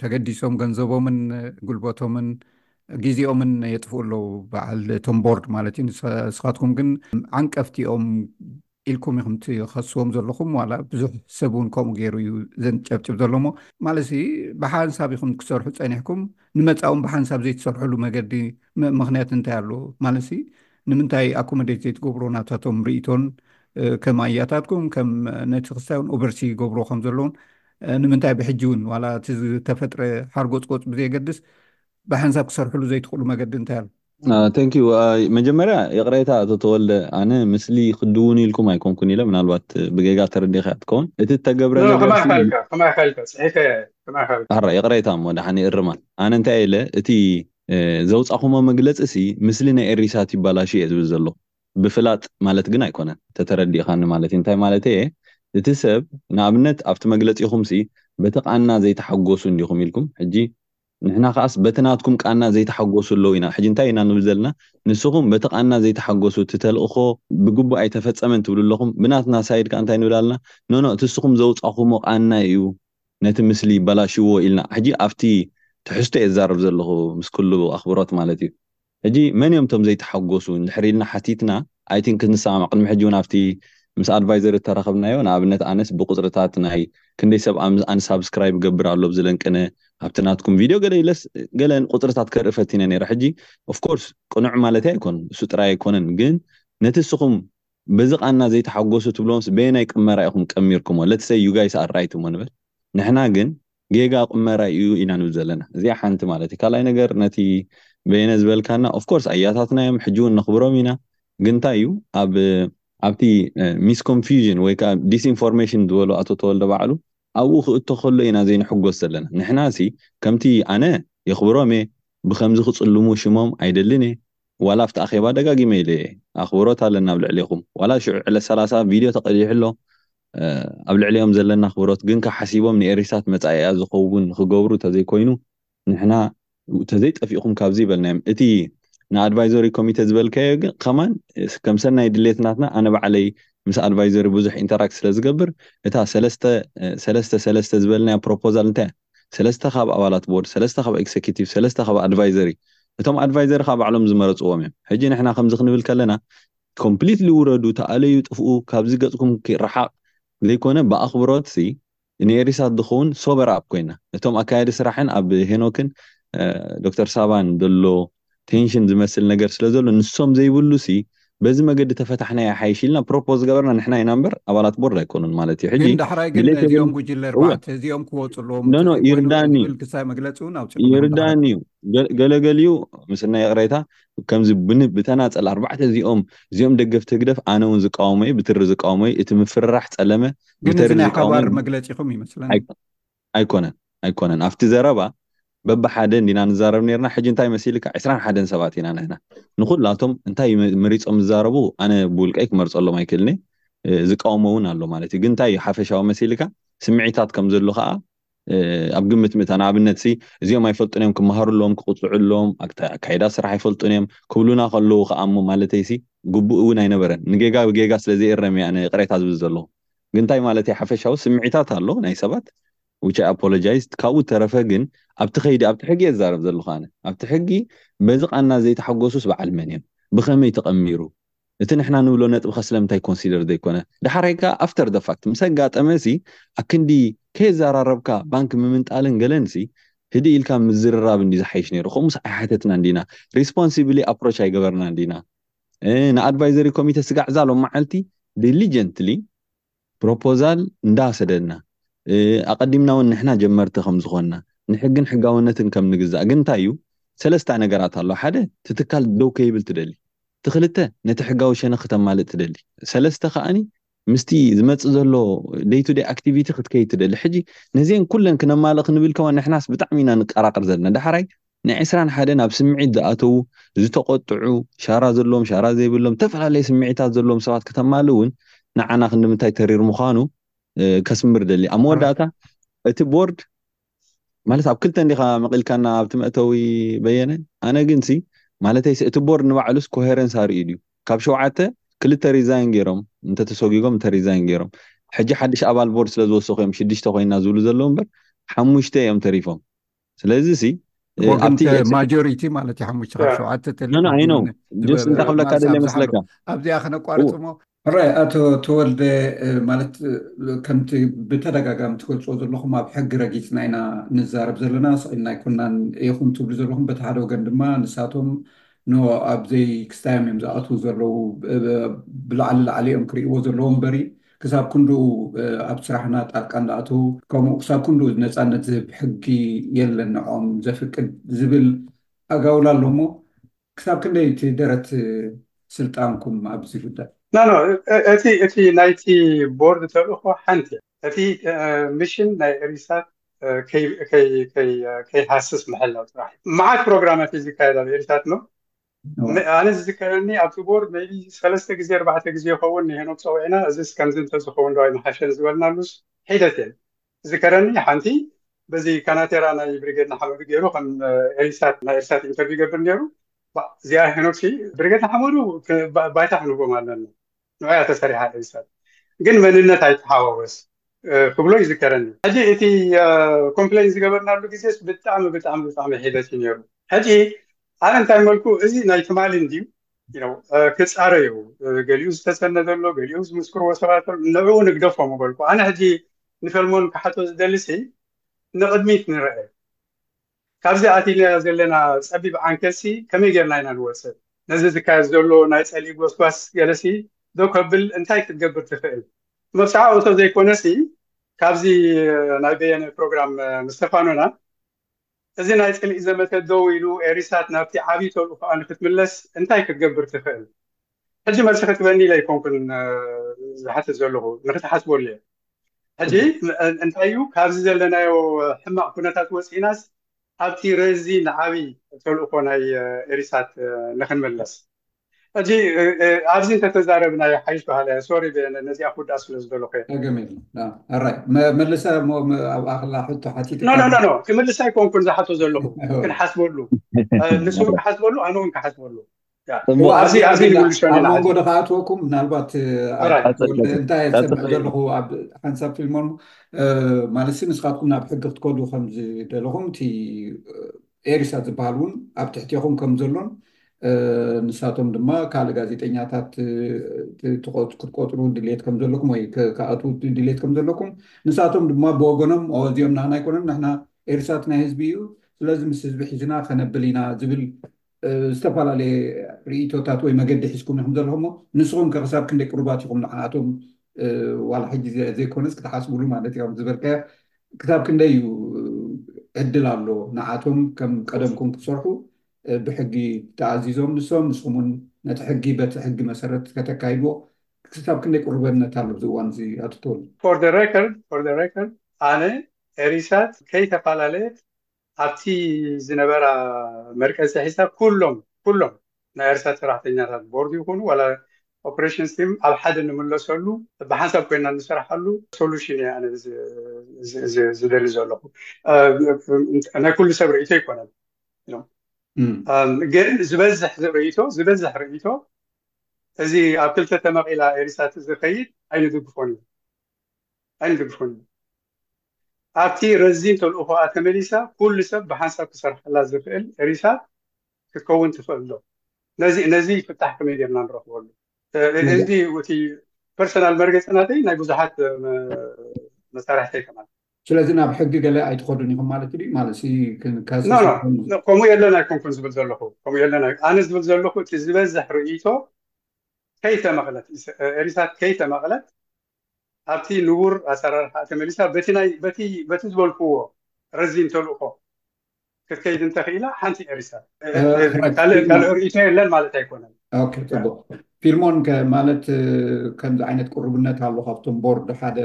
Speaker 2: ተገዲሶም ገንዘቦምን ጉልበቶምን ግዜኦምን የጥፍኡ ኣለዉ በዓል እቶም ቦርድ ማለት እዩ ንስኻትኩም ግን ዓንቀፍቲ እዮም ኢልኩም ኢኹም ትኸስዎም ዘለኹም ዋላ ብዙሕ ሰብ እውን ከምኡ ገይሩ እዩ ዘንጨብጭብ ዘሎ ሞ ማለት ብሓንሳብ ኢኹም ክሰርሑ ፀኒሕኩም ንመፃእውን ብሓንሳብ ዘይትሰርሕሉ መገዲ ምክንያት እንታይ ኣሎ ማለት ንምንታይ ኣኮመዴት ዘይትገብሩ ናታቶም ርእቶን ከም ኣያታትኩም ከም ነቲ ክስታይ እውን ኦቨርሲ ይገብሮ ከም ዘለውን ንምንታይ ብሕጂ እውን ዋላ እቲ ዝተፈጥረ ሓርጎጽጎጽ ብዘየገድስ ብሓንሳብ ክሰርሕሉ ዘይትኽእሉ መገዲ እንታይ ኣሎ?
Speaker 4: Thank you መጀመርያ ይቕሬታ ኣቶ ተወልደ ኣነ ምስሊ ክድውኑ ኢልኩም ኣይኮንኩን ኢለ ምናልባት ብጌጋ ተረዲእካያ ትከውን እቲ እተገብረ ነገር ከማይ ካልካ ከማይ ካልካ ጽሒፈያ እየ ከማይ ካልካ ኣራ ይቕሬታ እሞ ደሓን ይእርማል ኣነ እንታይ ኢለ እቲ ዘውጻኹሞ መግለጺ ሲ ምስሊ ናይ ኤሪሳት ይባላሽ እየ ዝብል ዘለኹ ብፍላጥ ማለት ግን ኣይኮነን ተተረዲእኻኒ ማለት እዩ እንታይ ማለተይ እየ እቲ ሰብ ንኣብነት ኣብቲ መግለጺኹምሲ በቲ ቃና ዘይተሓጎሱ እንዲኹም ኢልኩም ሕጂ ንሕና ከኣስ በቲ ናትኩም ቃና ዘይተሓጎሱ ኣለዉ ኢና ሕጂ እንታይ ኢና ንብል ዘለና ንስኹም በቲ ቃና ዘይተሓጎሱ እቲ ተልእኾ ብግቡእ ኣይተፈጸመን ትብሉ ኣለኹም ብናትና ሳይድ ከኣ እንታይ ንብል ኣለና ኖኖ እቲ ንስኹም ዘውጻኹሞ ቃና እዩ ነቲ ምስሊ ይበላሽዎ ኢልና ሕጂ ኣብቲ ትሕዝቶ እየ ዝዛረብ ዘለኹ ምስ ኩሉ ኣኽብሮት ማለት እዩ ሕጂ መን እዮም እቶም ዘይተሓጎሱ እንድሕር ኢልና ሓቲትና ኣይ ቲንክ ክንሰማማዕ ቅድሚ ሕጂ ውን ኣብቲ ምስ ኣድቫይዘር እተራኸብናዮ ንኣብነት ኣነስ ብቁጽርታት ናይ ክንደይ ሰብ ኣንሳብስክራይብ ይገብር ኣሎ ብ ዝለንቅነ ኣብቲ ናትኩም ቪድዮ ገለ ኢለስ ገለ ቁጽርታት ከርኢ ፈቲነ ኔረ ሕጂ of course ቅኑዕ ማለተይ ኣይኮን እሱ ጥራይ ኣይኮነን ግን ነቲ እስኹም በዚ ቃና ዘይተሓጎሱ ትብልዎምስ በየናይ ቅመራ ኢኹም ቀሚርክሞ let's say you guys are right እሞ ንበል ንሕና ግን ጌጋ ቁመራ ኢዩ ኢና ንብል ዘለና እዚኣ ሓንቲ ማለት ኢዩ ካልኣይ ነገር ነቲ በየነ ዝበልካና ኦፍ ኮርስ ኣያታትና ኢዮም ሕጂ ውን ነኽብሮም ኢና ግን እንታይ ኢዩ ኣብ ኣብቲ ሚስ ኮንፊውዥን ወይ ከኣ ዲስኢንፎርሜሽን ዝበሎ ኣቶ ተወልደ ባዕሉ ኣብኡ ክእቶ ከሎ ኢና ዘይንሕጎስ ዘለና ንሕና ሲ ከምቲ ኣነ የኽብሮም እየ ብከምዚ ክጽልሙ ሽሞም ኣይደልን እየ ዋላ ኣብቲ ኣኼባ ደጋጊመ ኢለ እየ ኣኽብሮት ኣለና ኣብ ልዕሌኹም ዋላ ሽዑ ዕለት ሰላሳ ቪድዮ ተቀዲሑ ኣሎ ኣብ ልዕሊኦም ዘለና ኣኽብሮት ግን ካብ ሓሲቦም ንኤሪሳት መጻኢኣ ዝኸውን ንኽገብሩ ተዘይኮይኑ ንሕና ተዘይ ጠፊእኹም ካብዚ በልናዮም እቲ ንኣድቫይዞሪ ኮሚቴ ዝበልካዮ ግን ከማን ከም ሰናይ ድሌት ናትና ኣነ ባዕለይ ምስ ኣድቫይዘሪ ብዙሕ ኢንተራክት ስለ ዝገብር እታ ሰለስተ ሰለስተ ሰለስተ ዝበልናያ ፕሮፖዛል እንታይ እያ ሰለስተ ካብ ኣባላት ቦርድ ሰለስተ ካብ ኤክሰኪቲቭ ሰለስተ ካብ ኣድቫይዘሪ እቶም ኣድቫይዘሪ ከዓ ባዕሎም ዝመረፅዎም እዮም ሕጂ ንሕና ከምዚ ክንብል ከለና Completely ውረዱ ተኣለዩ ጥፍኡ ካብዚ ገጽኩም ኪራሓቅ ዘይኮነ ብኣክብሮትሲ ንኤሪሳት ዝከውን sober up ኮይና እቶም ኣካያዲ ስራሕን ኣብ ሄኖክን Doctor ሳባን ዘሎ ቴንሽን ዝመስል ነገር ስለ ዘሎ ንሶም ዘይብሉሲ በዚ መገዲ ተፈታሕናዮ ይሓይሽ ኢልና ፕሮፖዝ ዝገበርና ንሕና ኢና እምበር ኣባላት ቦርድ ኣይኮኑን ማለት እዩ ሕጂ
Speaker 2: ግን ዳሕራይ ግን ድሌት እዚኦም የብሉ ጉጅለ እወ ኣርባዕተ እዚኦም ክወጹ ኣለዎም
Speaker 4: ኖ ኖ እንትዘይኮይኑ ይርዳኒ ዝብል
Speaker 2: ክሳይ መግለጺ እውን
Speaker 4: ኣውጺእኩም ኣለኹም። ይርዳኒ እዩ ገ- ገለ ገሊኡ ምስናይ ይቕሬታ ከምዚ ብን ብተናጸል ኣርባዕተ እዚኦም እዚኦም ደገፍቲ ህግደፍ ኣነ ውን ዝቃወሞ'የ ብትሪ ዝቃወሞ'የ እቲ ምፍርራሕ ጸለመ
Speaker 2: ግን እዚ ብተሪ ናይ ዝቃወሞ'የ ሓባር መግለጺኹም ይመስለኒ። ኣይኮ
Speaker 4: ኣይኮነን ኣይኮነን ኣብቲ ዘረባ በብሓደ እንዲና ንዛረብ ኔርና ሕጂ እንታይ መሲልካ ዕስራን ሓደን ሰባት ኢና ንሕና ንኹላቶም እንታይ ዩ መ- መሪጾም ዝዛረቡ ኣነ ብውልቀይ ክመርጸሎም ኣይክእልን'የ እ፣ ዝቃወሞ ውን ኣሎ ማለት ዩ ግን እንታይ ዩ ሓፈሻዊ መሲልካ ስምዒታት ከም ዘሎ ከኣ ኣብ ግምት ምእታ ንኣብነት ሲ እዚኦም ኣይፈልጡን እዮም ክመሃሩ ኣለዎም ክቕፅዑ ኣለዎም ኣካይዳ ስራሕ ኣይፈልጡን እዮም ክብሉና ከለዉ ከዓ እሞ ማለተይ ሲ ግቡእ እውን ኣይነበረን ንጌጋ ብጌጋ ስለ ዘይእረም እየ ኣነ ይቕሬታ ዝብል ዘለኹ ግን እንታይ ማለተይ ሓፈሻዊ ስምዒታት ኣሎ ናይ ሰባት which I apologize ካብኡ ተረፈ ግን ኣብቲ ከይዲ ኣብቲ ሕጊ እየ ዝዛረብ ዘለኹ ኣነ ኣብቲ ሕጊ በዚ ቃና ዘይተሓጎሱስ በዓል መን እዮም ብኸመይ ተቐሚሩ እቲ ንሕና ንብሎ ነጥብኸ ስለምንታይ ኮንሲደር ዘይኮነ? ዳሕራይ ከኣ ኣፍተር ዘ ፋክት ምስ ኣጋጠመሲ ኣክንዲ ከየዘራረብካ ባንክ ምምንጣልን ገለንሲ ህድእ ኢልካ ምዝርራብ እንድዩ ዝሓይሽ ነይሩ ከምኡስ ኣይሓተትናን ዲና ሪስፖንሲብሊ ኣፕሮች ኣይገበርናን ዲና ንኣድቫይዘሪ ኮሚተ ስጋዕ እዛ ሎማዓልቲ ዲሊጀንትሊ ፕሮፖዛል እንዳ ሰደድና ኣቀዲምና ውን ንሕና ጀመርቲ ከም ዝኮና ንሕግን ሕጋውነትን ከም ንግዛእ ግን እንታይ እዩ ሰለስታ ነገራት ኣሎ ሓደ እቲ ትካል ደው ከይብል ትደሊ እቲ ክልተ ነቲ ሕጋዊ ሸነክ ክተማልእ ትደሊ ሰለስተ ከኣ ምስቲ ዝመጽእ ዘሎ ደይ ቱ ደይ ኣክቲቪቲ ክትከይድ ትደሊ ሕጂ ነዚኤን ኩለን ክነማልእ ክንብል ከማን ንሕናስ ብጣዕሚ ኢና ንቃራቅር ዘለና ዳሕራይ ናይ ዕስራን ሓደን ኣብ ስምዒት ዝኣተዉ፣ ዝተቖጥዑ፣ ሻራ ዘለዎም ሻራ ዘይብሎም እተፈላለየ ስምዒታት ዘለዎም ሰባት ከተማልእ እውን ንዓና ክንድምንታይ ተሪር ምዃኑ ከስምር እደሊ። ኣብ መወዳእታ እቲ ቦርድ ማለት ኣብ ክልተ እንዲኻ መቒልካና ኣብቲ መእተዊ በየነ፣ ኣነ ግንሲ ማለተይሲ እቲ ቦርድ ንባዕሉስ ኮሄረንስ ኣርእዩ ድዩ? ካብ ሸውዓተ ክልተ ሪዛይን ገይሮም እንተ ተሶጊጎም እንተ ሪዛይን ገይሮም ሕጂ ሓድሽ ኣባል ቦርድ ስለ ዝወሰኹ እዮም ሽድሽተ ኮይንና ዝብሉ ዘለዉ እምበር ሓሙሽተ እዮም ተሪፎም። ስለዚ ሲ ወገንተ
Speaker 2: ማጆሪቲ ማለት እዩ ሓሙሽተ ካብ ሸውዓተ
Speaker 4: ጀስ እንታይ ክብለካ ደልየ መስለካ
Speaker 2: ኣብዚኣ ክነቋርፅ እሞ ሕራይ ኣቶ ተወልደ ማለት ከምቲ ብተደጋጋሚ ትገልፆ ዘለኹም ኣብ ሕጊ ረጊፅና ኢና ንዛረብ ዘለና ስዒብና ኣይኮናን ኢኹም ትብሉ ዘለኹም በቲ ሓደ ወገን ድማ ንሳቶም ኖ ኣብዘይ ክስታዮም እዮም ዝኣትዉ ዘለዉ ብላዕሊ ላዕሊ እዮም ክርእይዎ ዘለዎም በሪ ክሳብ ክንድኡ ኣብ ስራሕና ጣልቃ እንዳኣተዉ ከምኡ ክሳብ ክንድኡ ነፃነት ዝህብ ሕጊ የለን ንዕኦም ዘፍቅድ ዝብል ኣጋውላ ኣሎ እሞ ክሳብ ክንደይ እቲ ደረት ስልጣንኩም ኣብዚ ጉዳይ?
Speaker 3: No no እቲ እቲ ናይቲ ቦርድ ተልእኾ ሓንቲ እያ እቲ ሚሽን ናይ ኤሪሳት ከይ ከይ ከይ ከይሃስስ ምሕላው ጥራሕ እዩ መዓት ፕሮግራማት እዩ ዝካየድ ኣብ ኤሪሳት እሞ ኣነ ዝዝከረኒ ኣብቲ ቦርድ መይቢ ሰለስተ ግዜ ኣርባዕተ ግዜ ይኸውን ንሄኖክ ፀዊዕና እዚስ ከምዚ እንተዝኸውን ዶ ኣይምሓሸን ዝበልናሉስ ሒደት እየን ዝዝከረኒ ሓንቲ በዚ ካናቴራ ናይ ብሪጌድ ንሓመዱ ገይሩ ከም ኤሪሳት ናይ ኤሪሳት ኢንተርቪው ይገብር ነይሩ እዚኣ ሄኖክሲ ብሪጌድ ንሓመዱ ባይታ ክንህቦም ኣለና ንዑያ ተሰሪሓ ኢለ ዝፈልጥ ግን መንነት ኣይተሓዋወስ ክብሎ ይዝከረኒ ሕጂ እቲ ኮምፕሌን ዝገበርናሉ ግዜስ ብጣዕሚ ብጣዕሚ ብጣዕሚ ሒደት እዩ ነይሩ ሕጂ ኣነ እንታይ መልኩ እዚ ናይ ትማሊ እንድዩ ነው ክጻረዩ ገሊኡ ዝተሰነደ ኣሎ ገሊኡ ዝምስክርዎ ሰባት ኣሎ ንዕኡ ንግደፎ ምበልኩ ኣነ ሕጂ ንፈልሞን ክሓቶ ዝደልሲ ንቕድሚት ንርአ ካብዚ ኣቲናዮ ዘለና ጸቢብ ዓንኬልሲ ከመይ ጌርና ኢና ንወጽእ? ነዚ ዝካየድ ዘሎ ናይ ጸልኢ ጎስጓስ ገለሲ ደው ከብል እንታይ ክትገብር ትኽእል? መብጽዓ እቶ ዘይኮነሲ ካብዚ ናይ በየነ ፕሮግራም ምስ ተፋኖና እዚ ናይ ጽልኢ ዘመተ ደው ኢሉ ኤሪሳት ናብቲ ዓቢ ተልእኾኣ ንክትምለስ እንታይ ክትገብር ትኽእል? ሕጂ መልሲ ክትበኒ ኢለ ኣይኮንኩን ዝሓትት ዘለኹ ንክትሓስቦ ኣለ ሕጂ እንታይ እዩ ካብዚ ዘለናዮ ሕማቕ ኩነታት ወፂእናስ ኣብቲ ረዚን ዓብዪ ተልእኮ ናይ ኤሪሳት ንክንመለስ ሕጂ ኣብዚ እንተተዛረብና እዩ ሓይሽ ባህላዮ ሶሪ በየነ ነዚኣ ክውዳእ ስለ ዝደለኹ
Speaker 2: እየራይ መልሰ እሞ ኣብኣ ክላ ሕቶ ሓቲት
Speaker 3: ኖኖኖ ክምልስ ኣይኮንኩን ዝሓቶ ዘለኹ ክንሓስበሉ ንሱ ክሓስበሉ ኣነ እውን ክሓስበሉ
Speaker 2: ኣብ መንጎ ዶ ክኣትወኩም ምናልባት እንታይ እየ ዝሰምዕ ዘለኹ ኣብ ሓንሳብ ፊልሞን ማለት ንስኻትኩም ናብ ሕጊ ክትከዱ ከምዝደለኹም እቲ ኤሪሳት ዝበሃል እውን ኣብ ትሕቴኹም ከም ዘሎን ንሳቶም ድማ ካልእ ጋዜጠኛታት ክትቆፅሩ ድሌት ከም ዘለኩም ወይ ክኣትዉ ድሌት ከም ዘለኩም ንሳቶም ድማ ብወገኖም እዚኦም ናህና ኣይኮነን ንሕና ኤሪሳት ናይ ህዝቢ እዩ ስለዚ ምስ ህዝቢ ሒዝና ከነብል ኢና ዝብል ዝተፈላለየ ርእይቶታት ወይ መገዲ ሒዝኩም ኢኹም ዘለኹምዎ። ንስኹም ከ ክሳብ ክንደይ ቅሩባት ኢኹም ንዓኣቶም ዋላ ሕጂ ዘይኮነስ ክትሓስብሉ ማለት እዩ። ከምቲ ዝበልካዮ ክሳብ ክንደይ እዩ ዕድል ኣሎ ንዓኣቶም ከም ቀደምኩም ክትሰርሑ ብሕጊ ተኣዚዞም ንሶም ንስኹም እውን ነቲ ሕጊ በቲ ሕጊ መሰረት ከተካይድዎ ክሳብ ክንደይ ቅሩበነት ኣሎ ኣብዚ እዋን እዚ ኣቶ ተወልደ?
Speaker 3: ፎር ዘ ረከርድ ኣነ ኤሪሳት ከይተፈላለየት ኣብቲ ዝነበራ መርቀፂ ሒሳ ኩሎም ኩሎም ናይ ኤርትራ ሰራሕተኛታት ቦርድ ይኹኑ ዋላ ኦፕሬሽንስ ቲም ኣብ ሓደ ንምለሰሉ ብሓንሳብ ኮይና ንስርሓሉ ሶሉሽን እየ ኣነ ዝደሊ ዘለኹ ናይ ኩሉ ሰብ ርእይቶ ኣይኮነን ግን ዝበዝሕ ርእይቶ ዝበዝሕ ርእይቶ እዚ ኣብ ክልተ ተመቒላ ኤሪሳት ዝኸይድ ኣይንድግፎን እዩ ኣይንድግፎን እዩ ኣብቲ ረዚን ተልእኾኣ ተመሊሳ ኩሉ ሰብ ብሓንሳብ ክሰርሓላ ዝኽእል ኤሪሳ ክትከውን ትኽእል ዶ? ነዚ ነዚ ፍታሕ ከመይ ጌርና ንረኽበሉ? እዚ እቲ ፐርሰናል መርገጺ ናተይ ናይ ብዙሓት መሳርሕተይ ከማን።
Speaker 2: ስለዚ ናብ ሕጊ ገለ ኣይትኸዱን ኢኹም ማለት ድዩ? ማለትሲ ክንከሰስ ኖ ኖ ንኽእል ን-
Speaker 3: ከምኡ የለን ኣይኮንኩን ዝብል ዘለኹ ከምኡ የለን ኣይ- ኣነ ዝብል ዘለኹ እቲ ዝበዝሕ ርእይቶ ከይተመቕለት ኢሰ- ኤሪሳ ከይተመቕለት ኣብቲ ንቡር ኣሰራርሓኣ ተመሊሳ በቲ ናይ በቲ በቲ ዝበልኩዎ ረዚን ተልእኾ ክትከይድ እንተኽኢላ ሓንቲ ኤሪሳ ካልእ ካልእ ርእይቶ የለን ማለት ኣይኮነን።
Speaker 2: ኦኬ ጽቡቕ ፊልሞን ከ ማለት ከምዚ ዓይነት ቅሩብነት ኣሎ ካብቶም ቦርድ ሓደ